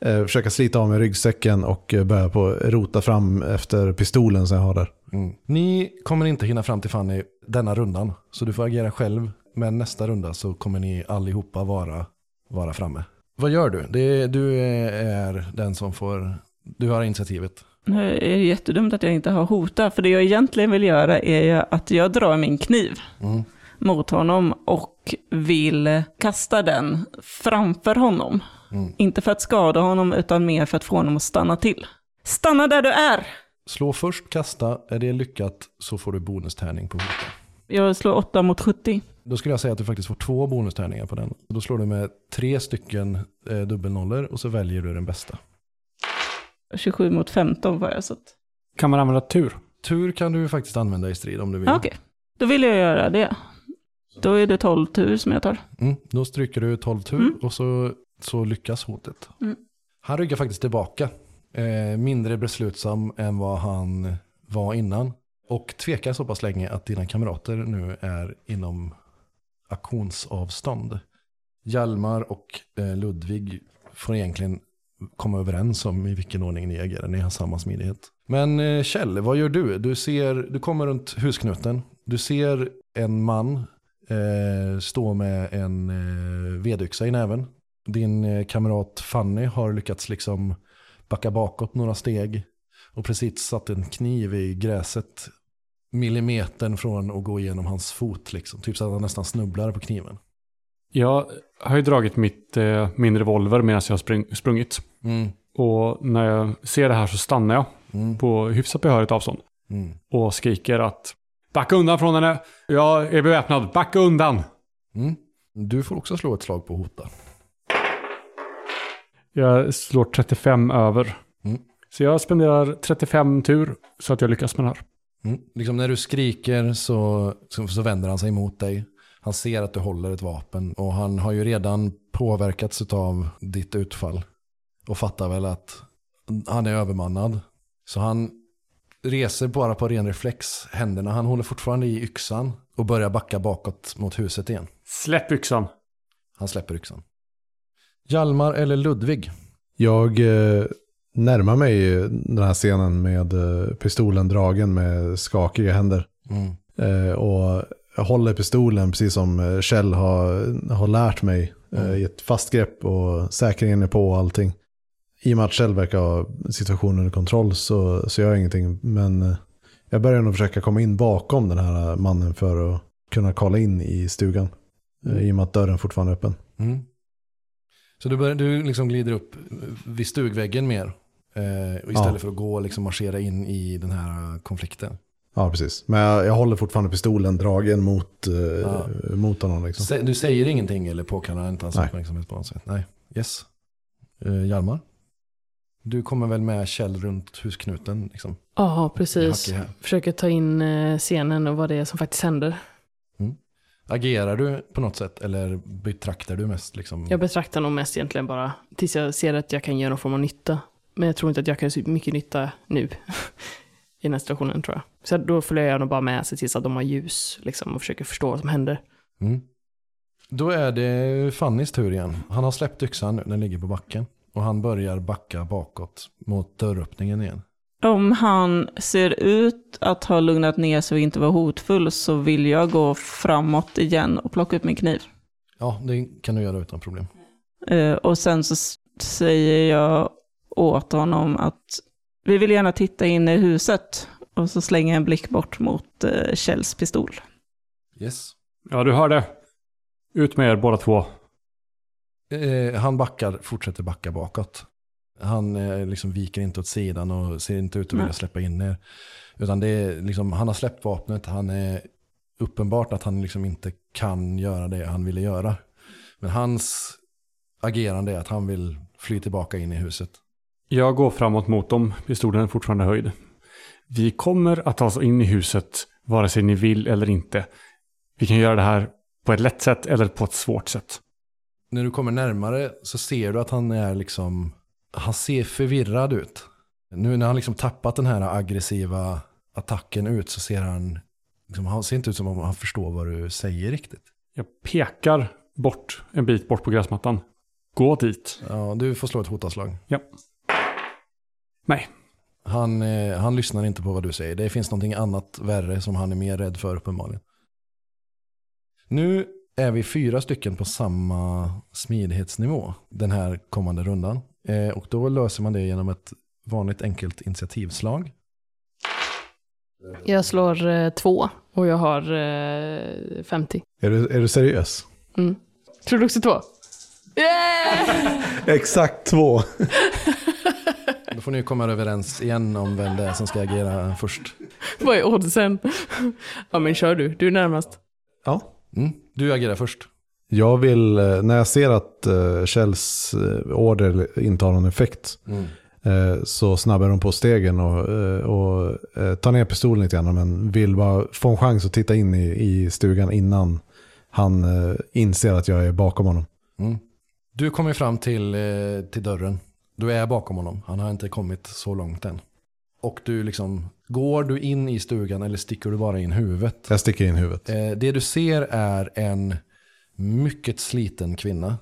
eh, försöka slita av mig ryggsäcken och eh, börja på rota fram efter pistolen som jag har där. Mm. Ni kommer inte hinna fram till Fanny denna rundan. Så du får agera själv. Men nästa runda så kommer ni allihopa vara, vara framme. Vad gör du? Det, du är den som får... Du har initiativet. Nu är det jättedumt att jag inte har hotat, för det jag egentligen vill göra är att jag drar min kniv Mm. Mot honom och vill kasta den framför honom. Mm. Inte för att skada honom, utan mer för att få honom att stanna till. Stanna där du är! Slå först, kasta. Är det lyckat så får du bonustärning på hota. Jag slår 8 mot 70. Då skulle jag säga att du faktiskt får två bonustärningar på den. Då slår du med tre stycken eh, dubbelnollor och så väljer du den bästa. 27 mot 15 var jag så att... Kan man använda tur? Tur kan du faktiskt använda i strid om du vill. Okej, då vill jag göra det. Då är det 12 tur som jag tar. Mm, då stryker du 12 tur Mm. och så, så lyckas hotet. Mm. Han ryggar faktiskt tillbaka. Eh, mindre beslutsam än vad han var innan. Och tvekar så pass länge att dina kamrater nu är inom aktionsavstånd. Hjalmar och eh, Ludvig får egentligen komma överens om i vilken ordning ni agerar. Ni har samma smidighet. Men eh, Kjell, vad gör du? Du, ser, du kommer runt husknuten. Du ser en man eh, stå med en eh, vedyxa i näven. Din eh, kamrat Fanny har lyckats liksom backa bakåt några steg och precis satt en kniv i gräset millimetern från att gå igenom hans fot. Liksom. Typ så att han nästan snubblar på kniven. Jag har ju dragit mitt, eh, min revolver medan jag har spring, sprungit. Mm. Och när jag ser det här så stannar jag Mm. på hyfsat behörigt avstånd. Mm. Och skriker att Backa undan från henne! Jag är beväpnad, backa undan! Mm. Du får också slå ett slag på hota. Jag slår 35 över. Mm. Så jag spenderar 35 tur så att jag lyckas med det här. Mm. Liksom när du skriker så, så, så vänder han sig mot dig. Han ser att du håller ett vapen och han har ju redan påverkats av ditt utfall. Och fattar väl att han är övermannad. Så han reser bara på ren reflex händerna. Han håller fortfarande i yxan och börjar backa bakåt mot huset igen. Släpp yxan! Han släpper yxan. Hjalmar eller Ludvig? Jag eh, närmar mig den här scenen med eh, pistolen dragen med skakiga händer. Mm. Eh, och jag håller pistolen precis som eh, Kjell har, har lärt mig. Eh, I ett fast grepp och säkringen är på och allting. I och med att Kjell verkar ha situationen under kontroll så, så gör jag ingenting. Men eh, jag börjar nog försöka komma in bakom den här mannen för att kunna kolla in i stugan. Eh, I och med att dörren fortfarande är öppen. Mm. Så du, börjar, du liksom glider upp vid stugväggen mer. Eh, istället Ja. för att gå och liksom marschera in i den här konflikten. Ja, precis. Men jag, jag håller fortfarande pistolen dragen mot, eh, Ja. mot honom. Liksom. Du säger ingenting eller påkallar inte hans uppmärksamhet på något sätt? Nej. Yes. Uh, Hjalmar? Du kommer väl med Kjell runt husknuten? Liksom. Ja, precis. Försöker ta in eh, scenen och vad det är som faktiskt händer. Agerar du på något sätt eller betraktar du mest? Liksom? Jag betraktar nog mest egentligen bara tills jag ser att jag kan göra någon form av nytta. Men jag tror inte att jag kan göra så mycket nytta nu. I den här situationen tror jag. Så då följer jag nog bara med sig tills att de har ljus liksom, och försöker förstå vad som händer. Mm. Då är det Fannys tur igen. Han har släppt yxan nu, den ligger på backen. Och han börjar backa bakåt mot dörröppningen igen. Om han ser ut att ha lugnat ner sig och inte vara hotfull så vill jag gå framåt igen och plocka upp min kniv. Ja, det kan du göra utan problem. Eh, och sen så säger jag åt honom att vi vill gärna titta in i huset. Och så slänger jag en blick bort mot eh, Kjells pistol. Yes. Ja, du hör det. Ut med er båda två. Eh, han backar, fortsätter backa bakåt. Han eh, liksom viker inte åt sidan och ser inte ut att vilja släppa in er. Utan det är liksom, han har släppt vapnet, han är uppenbart att han liksom inte kan göra det han ville göra. Men hans agerande är att han vill fly tillbaka in i huset. Jag går framåt mot dem. Pistolen är fortfarande höjd. Vi kommer att ta oss in i huset vare sig ni vill eller inte. Vi kan göra det här på ett lätt sätt eller på ett svårt sätt. När du kommer närmare så ser du att han är liksom, han ser förvirrad ut. Nu när han liksom tappat den här aggressiva attacken ut så ser han, liksom, han ser inte ut som om han förstår vad du säger riktigt. Jag pekar bort en bit bort på gräsmattan. Gå dit. Ja, du får slå ett hotaslag. Ja. Nej. Han, eh, han lyssnar inte på vad du säger. Det finns någonting annat värre som han är mer rädd för uppenbarligen. Nu är vi fyra stycken på samma smidighetsnivå den här kommande rundan. Eh, och då löser man det genom ett vanligt enkelt initiativslag. Jag slår eh, två och jag har eh, 50. Är, du, är du seriös? Mm. Tror du också två? Yeah! Exakt två. Då får ni komma överens igen om vem det är som ska agera först. Vad är oddsen? ja men kör du, du är närmast. Ja. Mm, du agerar först. Jag vill, eh, när jag ser att uh, Kjells eh, order inte har någon effekt, Mm. eh, så snabbar de på stegen och, eh, och eh, tar ner pistolen lite grann, men vill bara få en chans att titta in i, i stugan innan han eh, inser att jag är bakom honom. Mm. Du kommer fram till, eh, till dörren. Du är bakom honom. Han har inte kommit så långt än. Och du liksom, går du in i stugan eller sticker du bara in huvudet? Jag sticker in huvudet. Eh, det du ser är en mycket sliten kvinna.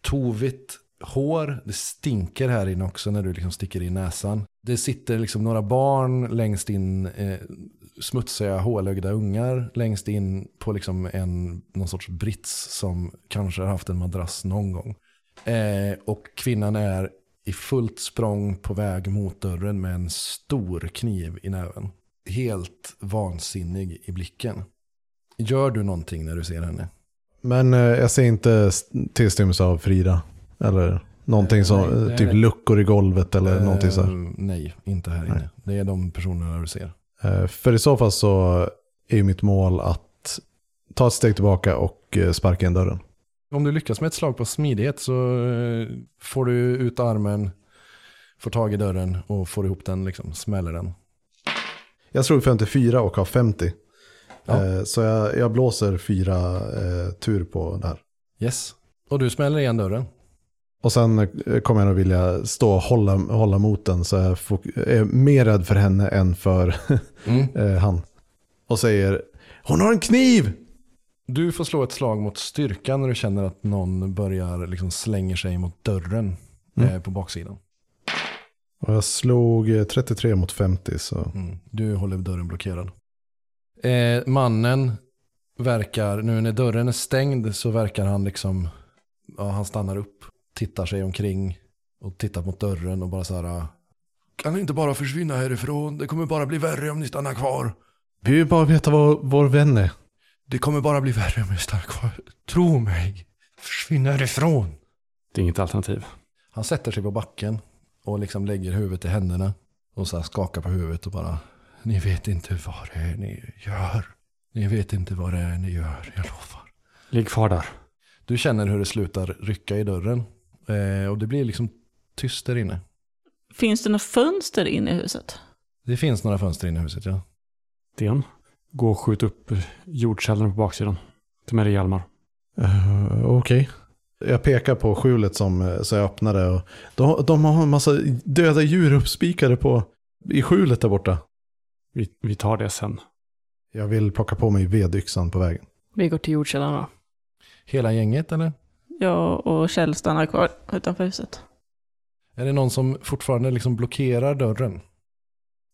Tovigt hår, det stinker här inne också när du liksom sticker in näsan. Det sitter liksom några barn längst in, eh, smutsiga hålögda ungar längst in på liksom en, någon sorts brits som kanske har haft en madrass någon gång. Eh, och kvinnan är i fullt språng på väg mot dörren med en stor kniv i näven. Helt vansinnig i blicken. Gör du någonting när du ser henne? Men eh, jag ser inte tillstymmelse av Frida. Eller någonting Eh, som, nej, eh, typ nej. luckor i golvet eller någonting så här. Eh, Nej, inte här inne. Nej. Det är de personerna du ser. Eh, För i så fall så är mitt mål att ta ett steg tillbaka och eh, sparka in dörren. Om du lyckas med ett slag på smidighet så eh, får du ut armen, får tag i dörren och får ihop den, liksom, smäller den. Jag slog 54 och har 50. Ja. Eh, Så jag, jag blåser fyra eh, tur på det här. Yes. Och du smäller igen dörren. Och sen eh, kommer jag nog vilja stå och hålla, hålla mot den så jag är mer rädd för henne än för Mm. eh, han. Och säger Hon har en kniv! Du får slå ett slag mot styrkan när du känner att någon börjar liksom slänger sig mot dörren Mm. eh, på baksidan. Och jag slog eh, 33 mot 50 så. Mm. Du håller dörren blockerad. Eh, mannen verkar, nu när dörren är stängd så verkar han liksom, ja, han stannar upp, tittar sig omkring och tittar mot dörren och bara så här. Kan ni inte bara försvinna härifrån? Det kommer bara bli värre om ni stannar kvar. Vi vill bara veta var vår vän är. Det kommer bara bli värre om ni stannar kvar. Tro mig. Försvinn härifrån. Det är inget alternativ. Han sätter sig på backen och liksom lägger huvudet i händerna och så här skakar på huvudet och bara Ni vet inte vad det är ni gör. Ni vet inte vad det är ni gör, jag lovar. Ligg kvar där. Du känner hur det slutar rycka i dörren. Eh, och det blir liksom tyst där inne. Finns det några fönster in i huset? Det finns några fönster inne i huset, ja. Sten. Gå och skjut upp jordkällaren på baksidan. Ta med dig Hjalmar. Uh, Okej. Jag pekar på skjulet som eh, så jag öppnade. Och de, de har en massa döda djur uppspikade på, i skjulet där borta. Vi, vi tar det sen. Jag vill plocka på mig vedyxan på vägen. Vi går till jordkällan då. Hela gänget eller? Jag och Kjell stannar kvar utanför huset. Är det någon som fortfarande liksom blockerar dörren?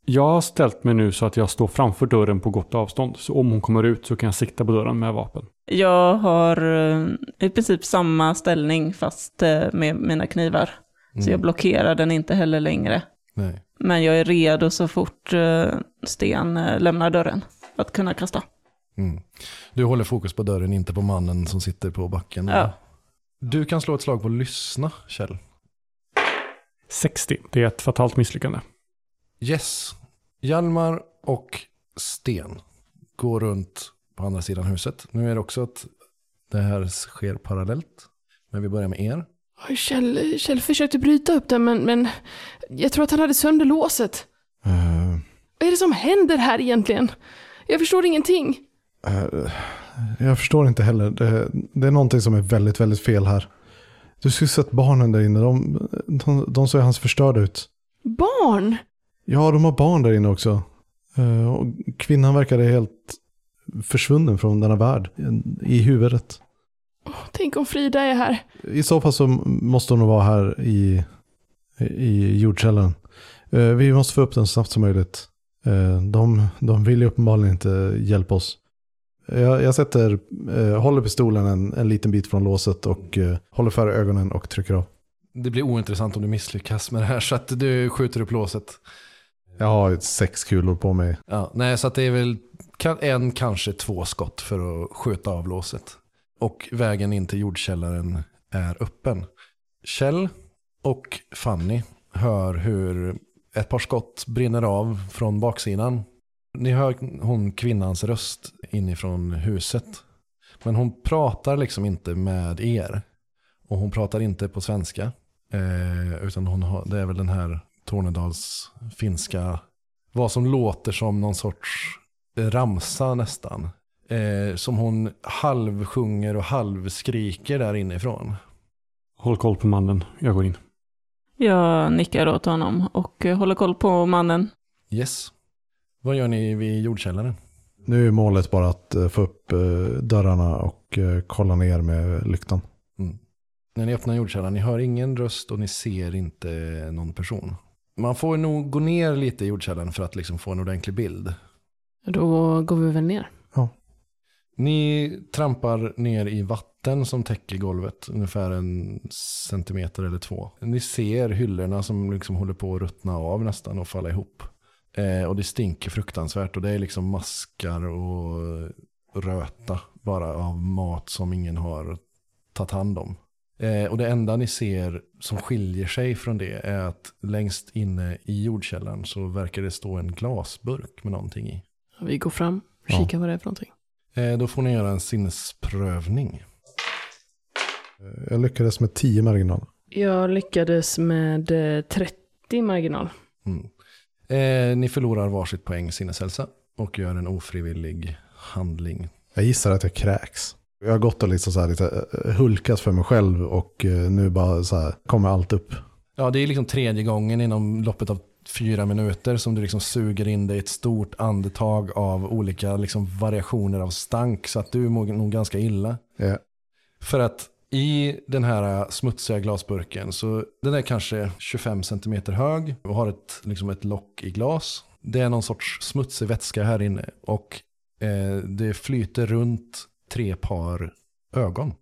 Jag har ställt mig nu så att jag står framför dörren på gott avstånd. Så om hon kommer ut så kan jag sikta på dörren med vapen. Jag har eh, i princip samma ställning fast eh, med mina knivar. Mm. Så jag blockerar den inte heller längre. Nej. Men jag är redo så fort eh, Sten lämnar dörren att kunna kasta. Mm. Du håller fokus på dörren, inte på mannen som sitter på backen. Ja. Du kan slå ett slag på lyssna, Kjell. 60. Det är ett fatalt misslyckande. Yes. Hjalmar och Sten går runt på andra sidan huset. Nu är det också att det här sker parallellt. Men vi börjar med er. Kjell, Kjell försökte bryta upp den, men, men jag tror att han hade sönder låset. Uh, Vad är det som händer här egentligen? Jag förstår ingenting. uh, jag förstår inte heller. Det, det är någonting som är väldigt, väldigt fel här. Du skulle sett barnen där inne. De, de, de ser hans förstörda ut. Barn? Ja, de har barn där inne också. Eh, och kvinnan verkade helt försvunnen från denna värld i huvudet. Tänk om Frida är här. I så fall så måste hon nog vara här i, i jordkällaren. Eh, vi måste få upp den så snabbt som möjligt. Eh, de, de vill ju uppenbarligen inte hjälpa oss. Jag, jag sätter, håller pistolen en, en liten bit från låset och håller för ögonen och trycker av. Det blir ointressant om du misslyckas med det här så att du skjuter upp låset. Jag har sex kulor på mig. Ja, nej, så att det är väl en, kanske två skott för att skjuta av låset. Och vägen in till jordkällaren är öppen. Kjell och Fanny hör hur ett par skott brinner av från baksidan. Ni hör hon kvinnans röst inifrån huset. Men hon pratar liksom inte med er. Och hon pratar inte på svenska. Eh, utan hon har, det är väl den här Tornedals finska vad som låter som någon sorts ramsa nästan. Eh, som hon halvsjunger och halvskriker där inifrån. Håll koll på mannen. Jag går in. Jag nickar åt honom och eh, håller koll på mannen. Yes. Vad gör ni vid jordkällaren? Nu är målet bara att eh, få upp eh, dörrarna och kolla ner med lyktan. Mm. När ni öppnar jordkällaren, ni hör ingen röst och ni ser inte någon person. Man får nog gå ner lite i jordkällaren för att liksom få en ordentlig bild. Då går vi väl ner. Ni trampar ner i vatten som täcker golvet, ungefär en centimeter eller två. Ni ser hyllorna som liksom håller på att ruttna av nästan och falla ihop. Eh, och det stinker fruktansvärt och det är liksom maskar och röta bara av mat som ingen har tagit hand om. Eh, och det enda ni ser som skiljer sig från det är att längst inne i jordkällaren så verkar det stå en glasburk med någonting i. Vi går fram, Ja. kikar vad det är för någonting. Eh, då får ni göra en sinnesprövning. Eh, Jag lyckades med 10 marginal. Jag lyckades med eh, 30 marginal. Mm. Eh, ni förlorar varsitt poäng sinneshälsa och gör en ofrivillig handling. Jag gissar att jag kräks. Jag har gått och liksom så här lite eh, hulkat för mig själv och eh, nu bara så här kommer allt upp. Ja, det är liksom tredje gången inom loppet av fyra minuter som du liksom suger in dig ett stort andetag av olika liksom variationer av stank så att du mår nog ganska illa. Ja. För att i den här smutsiga glasburken så den är kanske 25 cm hög och har ett, liksom ett lock i glas. Det är någon sorts smutsig vätska här inne och eh, det flyter runt tre par ögon.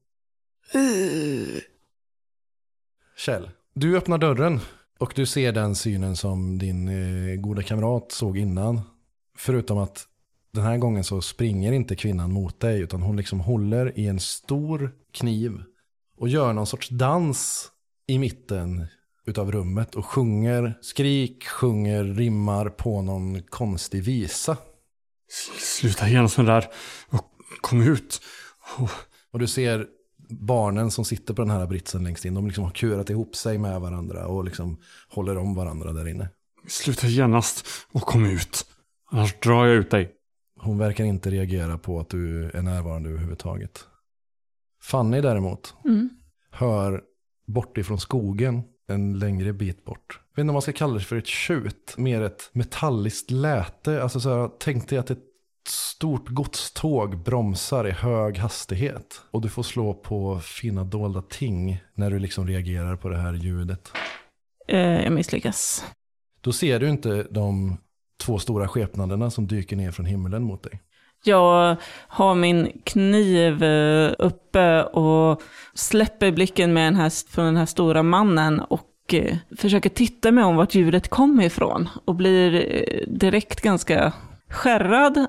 Kjell, du öppnar dörren och du ser den synen som din eh, goda kamrat såg innan. Förutom att den här gången så springer inte kvinnan mot dig utan hon liksom håller i en stor kniv och gör någon sorts dans i mitten utav rummet och sjunger skrik, sjunger, rimmar på någon konstig visa. Sluta genast med det där och kom ut. Oh. Och du ser barnen som sitter på den här britsen längst in. De liksom har kurat ihop sig med varandra och liksom håller om varandra där inne. Sluta genast och kom ut. Annars drar jag ut dig. Hon verkar inte reagera på att du är närvarande överhuvudtaget. Fanny däremot Mm. hör bort ifrån skogen en längre bit bort. Jag vet inte om man ska kalla det för ett tjut, mer ett metalliskt läte. Alltså så här, tänk dig att ett stort godståg bromsar i hög hastighet. Och du får slå på fina dolda ting när du liksom reagerar på det här ljudet. Eh, jag misslyckas. Då ser du inte de två stora skepnaderna som dyker ner från himlen mot dig. Jag har min kniv eh, uppe och släpper blicken med den här, från den här stora mannen och eh, försöker titta mig om vart ljudet kommer ifrån. Och blir direkt ganska skärrad.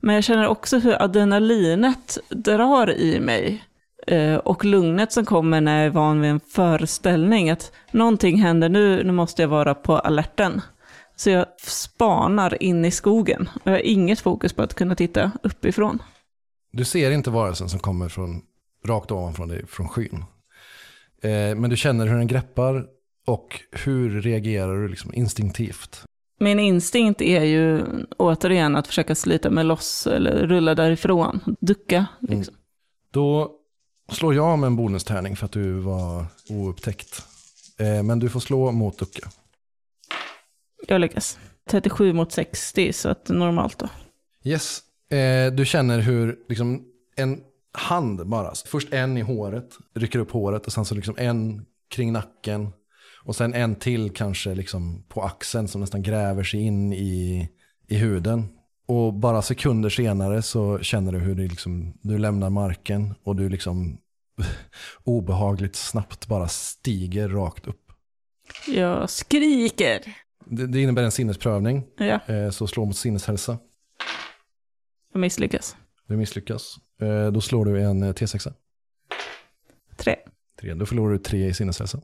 Men jag känner också hur adrenalinet drar i mig. Eh, och lugnet som kommer när jag är van vid en föreställning. Att någonting händer nu, nu måste jag vara på alerten. Så jag spanar in i skogen. Och jag har inget fokus på att kunna titta uppifrån. Du ser inte varelsen som kommer från, rakt ovanför dig från skyn. Eh, men du känner hur den greppar och hur reagerar du liksom instinktivt? Min instinkt är ju återigen att försöka slita mig loss eller rulla därifrån. Ducka. Liksom. Då slår jag med en bonustärning för att du var oupptäckt. Eh, men du får slå mot ducka. Jag lyckas. 37 mot 60, så att normalt då. Yes, eh, du känner hur liksom en hand bara, först en i håret, rycker upp håret och sen så liksom en kring nacken. Och sen en till kanske liksom på axeln som nästan gräver sig in i, i huden. Och bara sekunder senare så känner du hur du, liksom, du lämnar marken och du liksom obehagligt snabbt bara stiger rakt upp. Jag skriker. Det, det innebär en sinnesprövning, Ja, eh, så slå mot sinneshälsa. jag misslyckas. Du misslyckas. Eh, då slår du en eh, T6. Tre. Tre. Då förlorar du tre i sinneshälsa.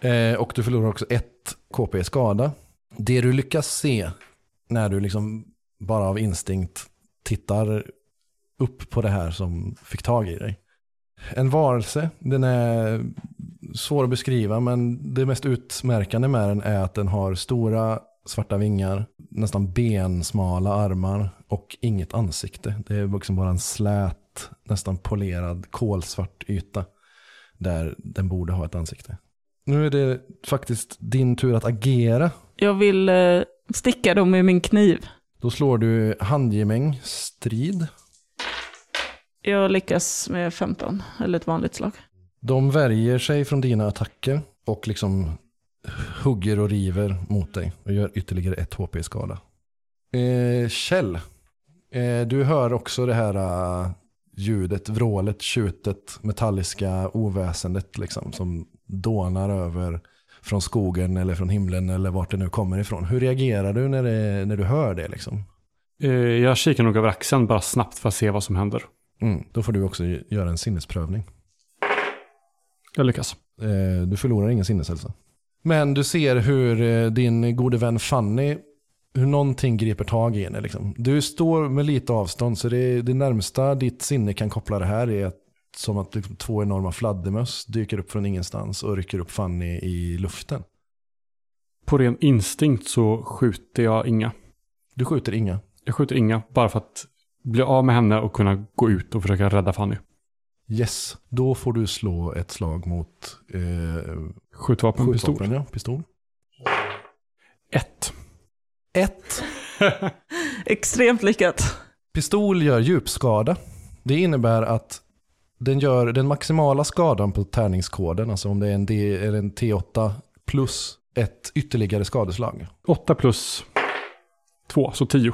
Eh, och du förlorar också ett KP i skada. Det du lyckas se när du liksom bara av instinkt tittar upp på det här som fick tag i dig. En varelse, den är svår att beskriva men det mest utmärkande med den är att den har stora svarta vingar, nästan bensmala armar och inget ansikte. Det är liksom bara en slät, nästan polerad kolsvart yta där den borde ha ett ansikte. Nu är det faktiskt din tur att agera. Jag vill eh, sticka dem med min kniv. Då slår du handgemäng, strid. Jag lyckas med 15, eller ett vanligt slag. De värjer sig från dina attacker och liksom hugger och river mot dig och gör ytterligare ett HP i skada. Eh, Kjell, eh, du hör också det här eh, ljudet, vrålet, tjutet, metalliska oväsendet liksom, som dånar över från skogen eller från himlen eller vart det nu kommer ifrån. Hur reagerar du när, det, när du hör det? Liksom? Eh, Jag kikar nog över axeln bara snabbt för att se vad som händer. Mm, då får du också göra en sinnesprövning. Jag lyckas. Eh, du förlorar ingen sinneshälsa. Men du ser hur eh, din gode vän Fanny, hur någonting griper tag i henne. Liksom. Du står med lite avstånd, så det, det närmsta ditt sinne kan koppla det här är att, som att liksom, två enorma fladdermöss dyker upp från ingenstans och rycker upp Fanny i luften. På ren instinkt så skjuter jag inga. Du skjuter inga. Jag skjuter inga bara för att bli av med henne och kunna gå ut och försöka rädda Fanny. Yes, då får du slå ett slag mot eh, Skjutvapen, pistol. ja, pistol. Ett. Ett. Extremt lyckat. Pistol gör djupskada. Det innebär att den gör den maximala skadan på tärningskoden, alltså om det är en, D, eller en T8 plus ett ytterligare skadeslag. Åtta plus två, så tio.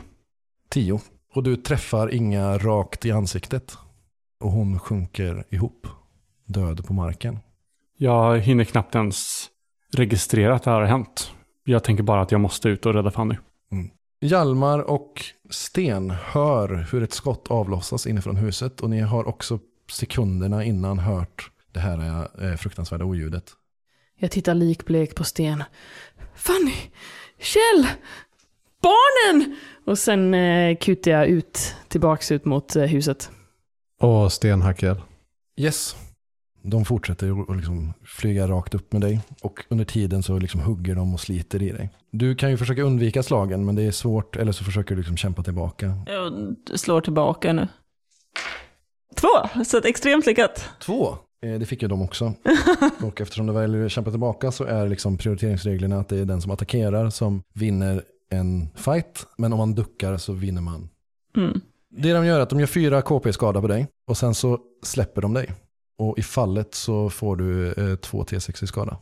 10. Och du träffar inga rakt i ansiktet. Och hon sjunker ihop, död på marken. Jag hinner knappt ens registrera att det här har hänt. Jag tänker bara att jag måste ut och rädda Fanny. Hjalmar och Sten hör hur ett skott avlossas inifrån huset och ni har också sekunderna innan hört det här eh, fruktansvärda oljudet. Jag tittar likblek på Sten. Fanny! Kjell! Barnen! Och sen eh, kutar jag ut, tillbaks ut mot eh, huset. Och stenhackel. Yes. De fortsätter att liksom flyga rakt upp med dig och under tiden så liksom hugger de och sliter i dig. Du kan ju försöka undvika slagen men det är svårt eller så försöker du liksom kämpa tillbaka. Jag slår tillbaka nu. Två, så ett extremt lyckat. Två. Eh, Det fick ju de också. Och eftersom du väljer att kämpa tillbaka så är liksom prioriteringsreglerna att det är den som attackerar som vinner en fight. Men om man duckar så vinner man. Mm. Det de gör är att de gör fyra KP-skada på dig och sen så släpper de dig. Och i fallet så får du eh, två T6 i skada.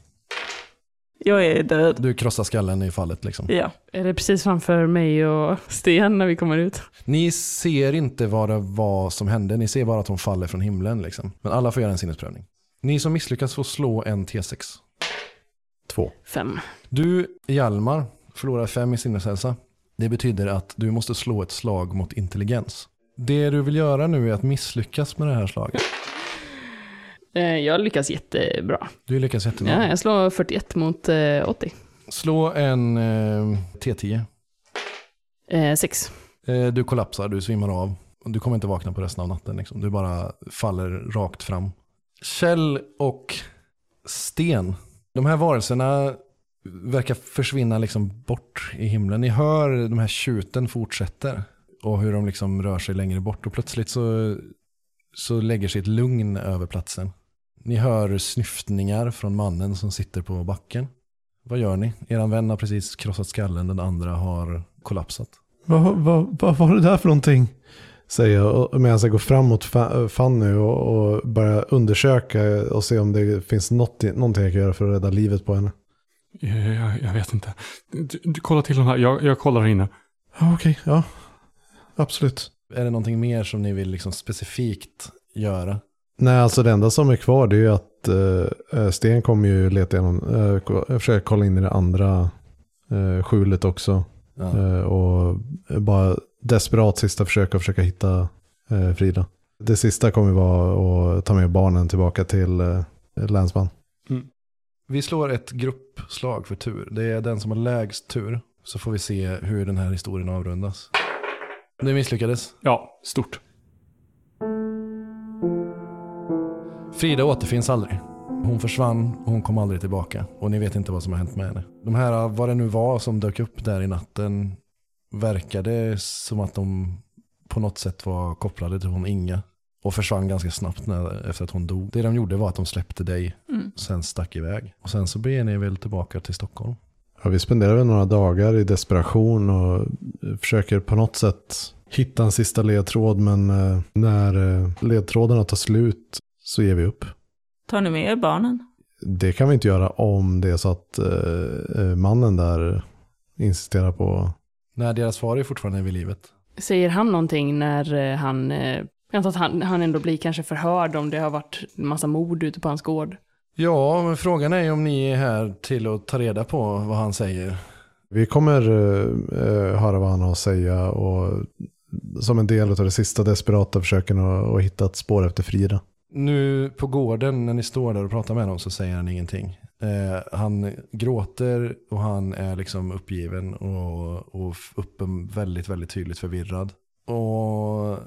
Jag är död. Du krossar skallen i fallet liksom. Ja. Är det precis framför mig och Sten när vi kommer ut? Ni ser inte vad det var som hände, ni ser bara att hon faller från himlen liksom. Men alla får göra en sinnesprövning. Ni som misslyckas får slå en T6. Två. Fem. Du, Hjalmar, förlorar fem i sinneshälsa. Det betyder att du måste slå ett slag mot intelligens. Det du vill göra nu är att misslyckas med det här slaget. Eh, jag lyckas jättebra. Du lyckas jättebra. Ja, jag slår 41 mot eh, 80. Slå en eh, T10. Eh, sex. Eh, du kollapsar, du svimmar av. Du kommer inte vakna på resten av natten. Liksom. Du bara faller rakt fram. Kjell och Sten. De här varelserna verkar försvinna liksom bort i himlen. Ni hör de här tjuten fortsätter. Och hur de liksom rör sig längre bort. Och plötsligt så, så lägger sig ett lugn över platsen. Ni hör snyftningar från mannen som sitter på backen. Vad gör ni? Eran vän har precis krossat skallen, den andra har kollapsat. Vad, vad, vad var det där för någonting? Säger jag och- medan jag går fram mot Fa- Fanny och, och börjar undersöka och se om det finns något, någonting jag kan göra för att rädda livet på henne. Jag, jag, jag vet inte. Du, du kollar till den här. Jag, jag kollar här inne. Ja, okej, ja. Absolut. Är det någonting mer som ni vill liksom specifikt göra? Nej, alltså det enda som är kvar det är ju att eh, Sten kommer ju leta igenom, eh, ko- försöka kolla in i det andra eh, skjulet också. Ja. Eh, och bara desperat sista försök att försöka hitta eh, Frida. Det sista kommer vara att ta med barnen tillbaka till eh, länsman. Vi slår ett gruppslag för tur. Det är den som har lägst tur. Så får vi se hur den här historien avrundas. Det misslyckades. Ja, stort. Frida återfinns aldrig. Hon försvann och hon kom aldrig tillbaka. Och ni vet inte vad som har hänt med henne. De här, vad det nu var som dök upp där i natten, verkade som att de på något sätt var kopplade till hon Inga. Och försvann ganska snabbt när, efter att hon dog. Det de gjorde var att de släppte dig, Mm. sen stack iväg. Och sen så beger ni väl tillbaka till Stockholm. Ja, vi spenderar väl några dagar i desperation och försöker på något sätt hitta en sista ledtråd. Men eh, när eh, ledtrådarna tar slut så ger vi upp. Tar ni med er barnen? Det kan vi inte göra om det är så att eh, eh, mannen där insisterar på... Nej, deras far är fortfarande vid livet. Säger han någonting när eh, han... Eh, jag antar att han, han ändå blir kanske förhörd om det har varit en massa mord ute på hans gård. Ja, men frågan är ju om ni är här till att ta reda på vad han säger. Vi kommer eh, eh, höra vad han har att säga och som en del av det sista desperata försöken att, att hitta ett spår efter Frida. Nu på gården när ni står där och pratar med honom så säger han ingenting. Eh, han gråter och han är liksom uppgiven och, och uppen väldigt, väldigt tydligt förvirrad. Och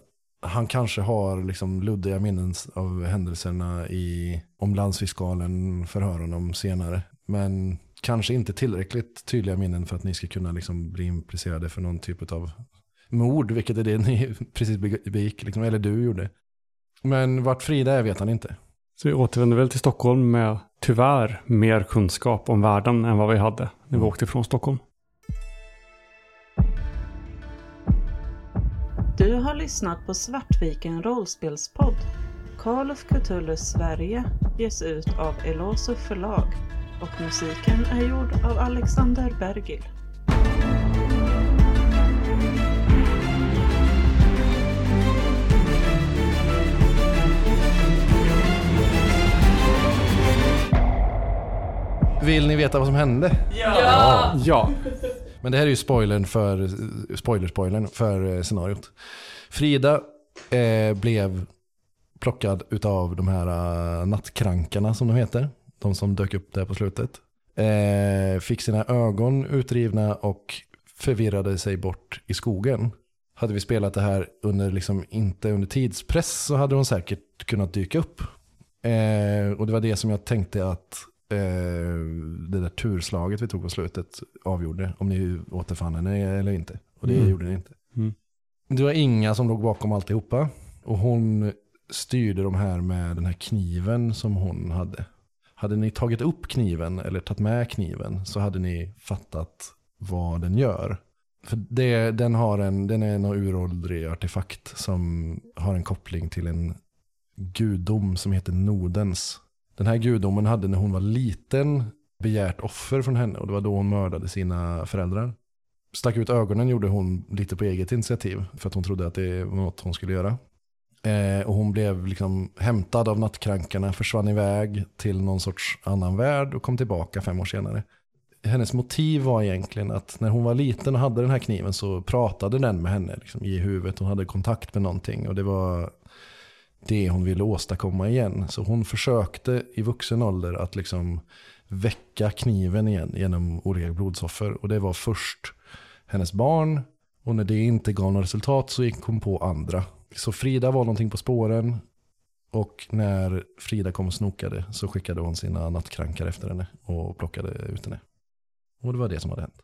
han kanske har liksom luddiga minnen av händelserna i om landsfiskalen förhör honom senare. Men kanske inte tillräckligt tydliga minnen för att ni ska kunna liksom bli implicerade för någon typ av mord, vilket är det ni precis begick, liksom, eller du gjorde. Men vart Frida är vet han inte. Så vi återvänder väl till Stockholm med tyvärr mer kunskap om världen än vad vi hade när vi åkte från Stockholm. Du har lyssnat på Svartviken rollspelspodd. Call of Cthulhu Sverige ges ut av Eloso förlag och musiken är gjord av Alexander Bergil. Vill ni veta vad som hände? Ja, Men det här är ju spoilern för, spoiler-spoilern för eh, scenariot. Frida eh, blev plockad utav de här eh, nattkrankarna som de heter. de som dök upp där på slutet. Eh, fick sina ögon utrivna och förvirrade sig bort i skogen. Hade vi spelat det här under, liksom, inte under tidspress så hade hon säkert kunnat dyka upp. Eh, och det var det som jag tänkte att det där turslaget vi tog på slutet avgjorde. Om ni återfann henne eller inte. Och det Mm. gjorde ni inte. Mm. Det var Inga som låg bakom alltihopa. Och hon styrde de här med den här kniven som hon hade. Hade ni tagit upp kniven eller tagit med kniven så hade ni fattat vad den gör. För det, den, har en, den är en uråldrig artefakt som har en koppling till en gudom som heter Nodens. Den här gudomen hade när hon var liten begärt offer från henne och det var då hon mördade sina föräldrar. Stack ut ögonen gjorde hon lite på eget initiativ för att hon trodde att det var något hon skulle göra. Eh, och hon blev liksom hämtad av nattkrankarna, försvann iväg till någon sorts annan värld och kom tillbaka fem år senare. Hennes motiv var egentligen att när hon var liten och hade den här kniven så pratade den med henne liksom, i huvudet. Hon hade kontakt med någonting och det var det hon ville åstadkomma igen. Så hon försökte i vuxen ålder att liksom väcka kniven igen genom olika blodsoffer. Och det var först hennes barn och när det inte gav något resultat så gick hon på andra. Så Frida var någonting på spåren och när Frida kom och snokade så skickade hon sina nattkrankar efter henne och plockade ut henne. Och det var det som hade hänt.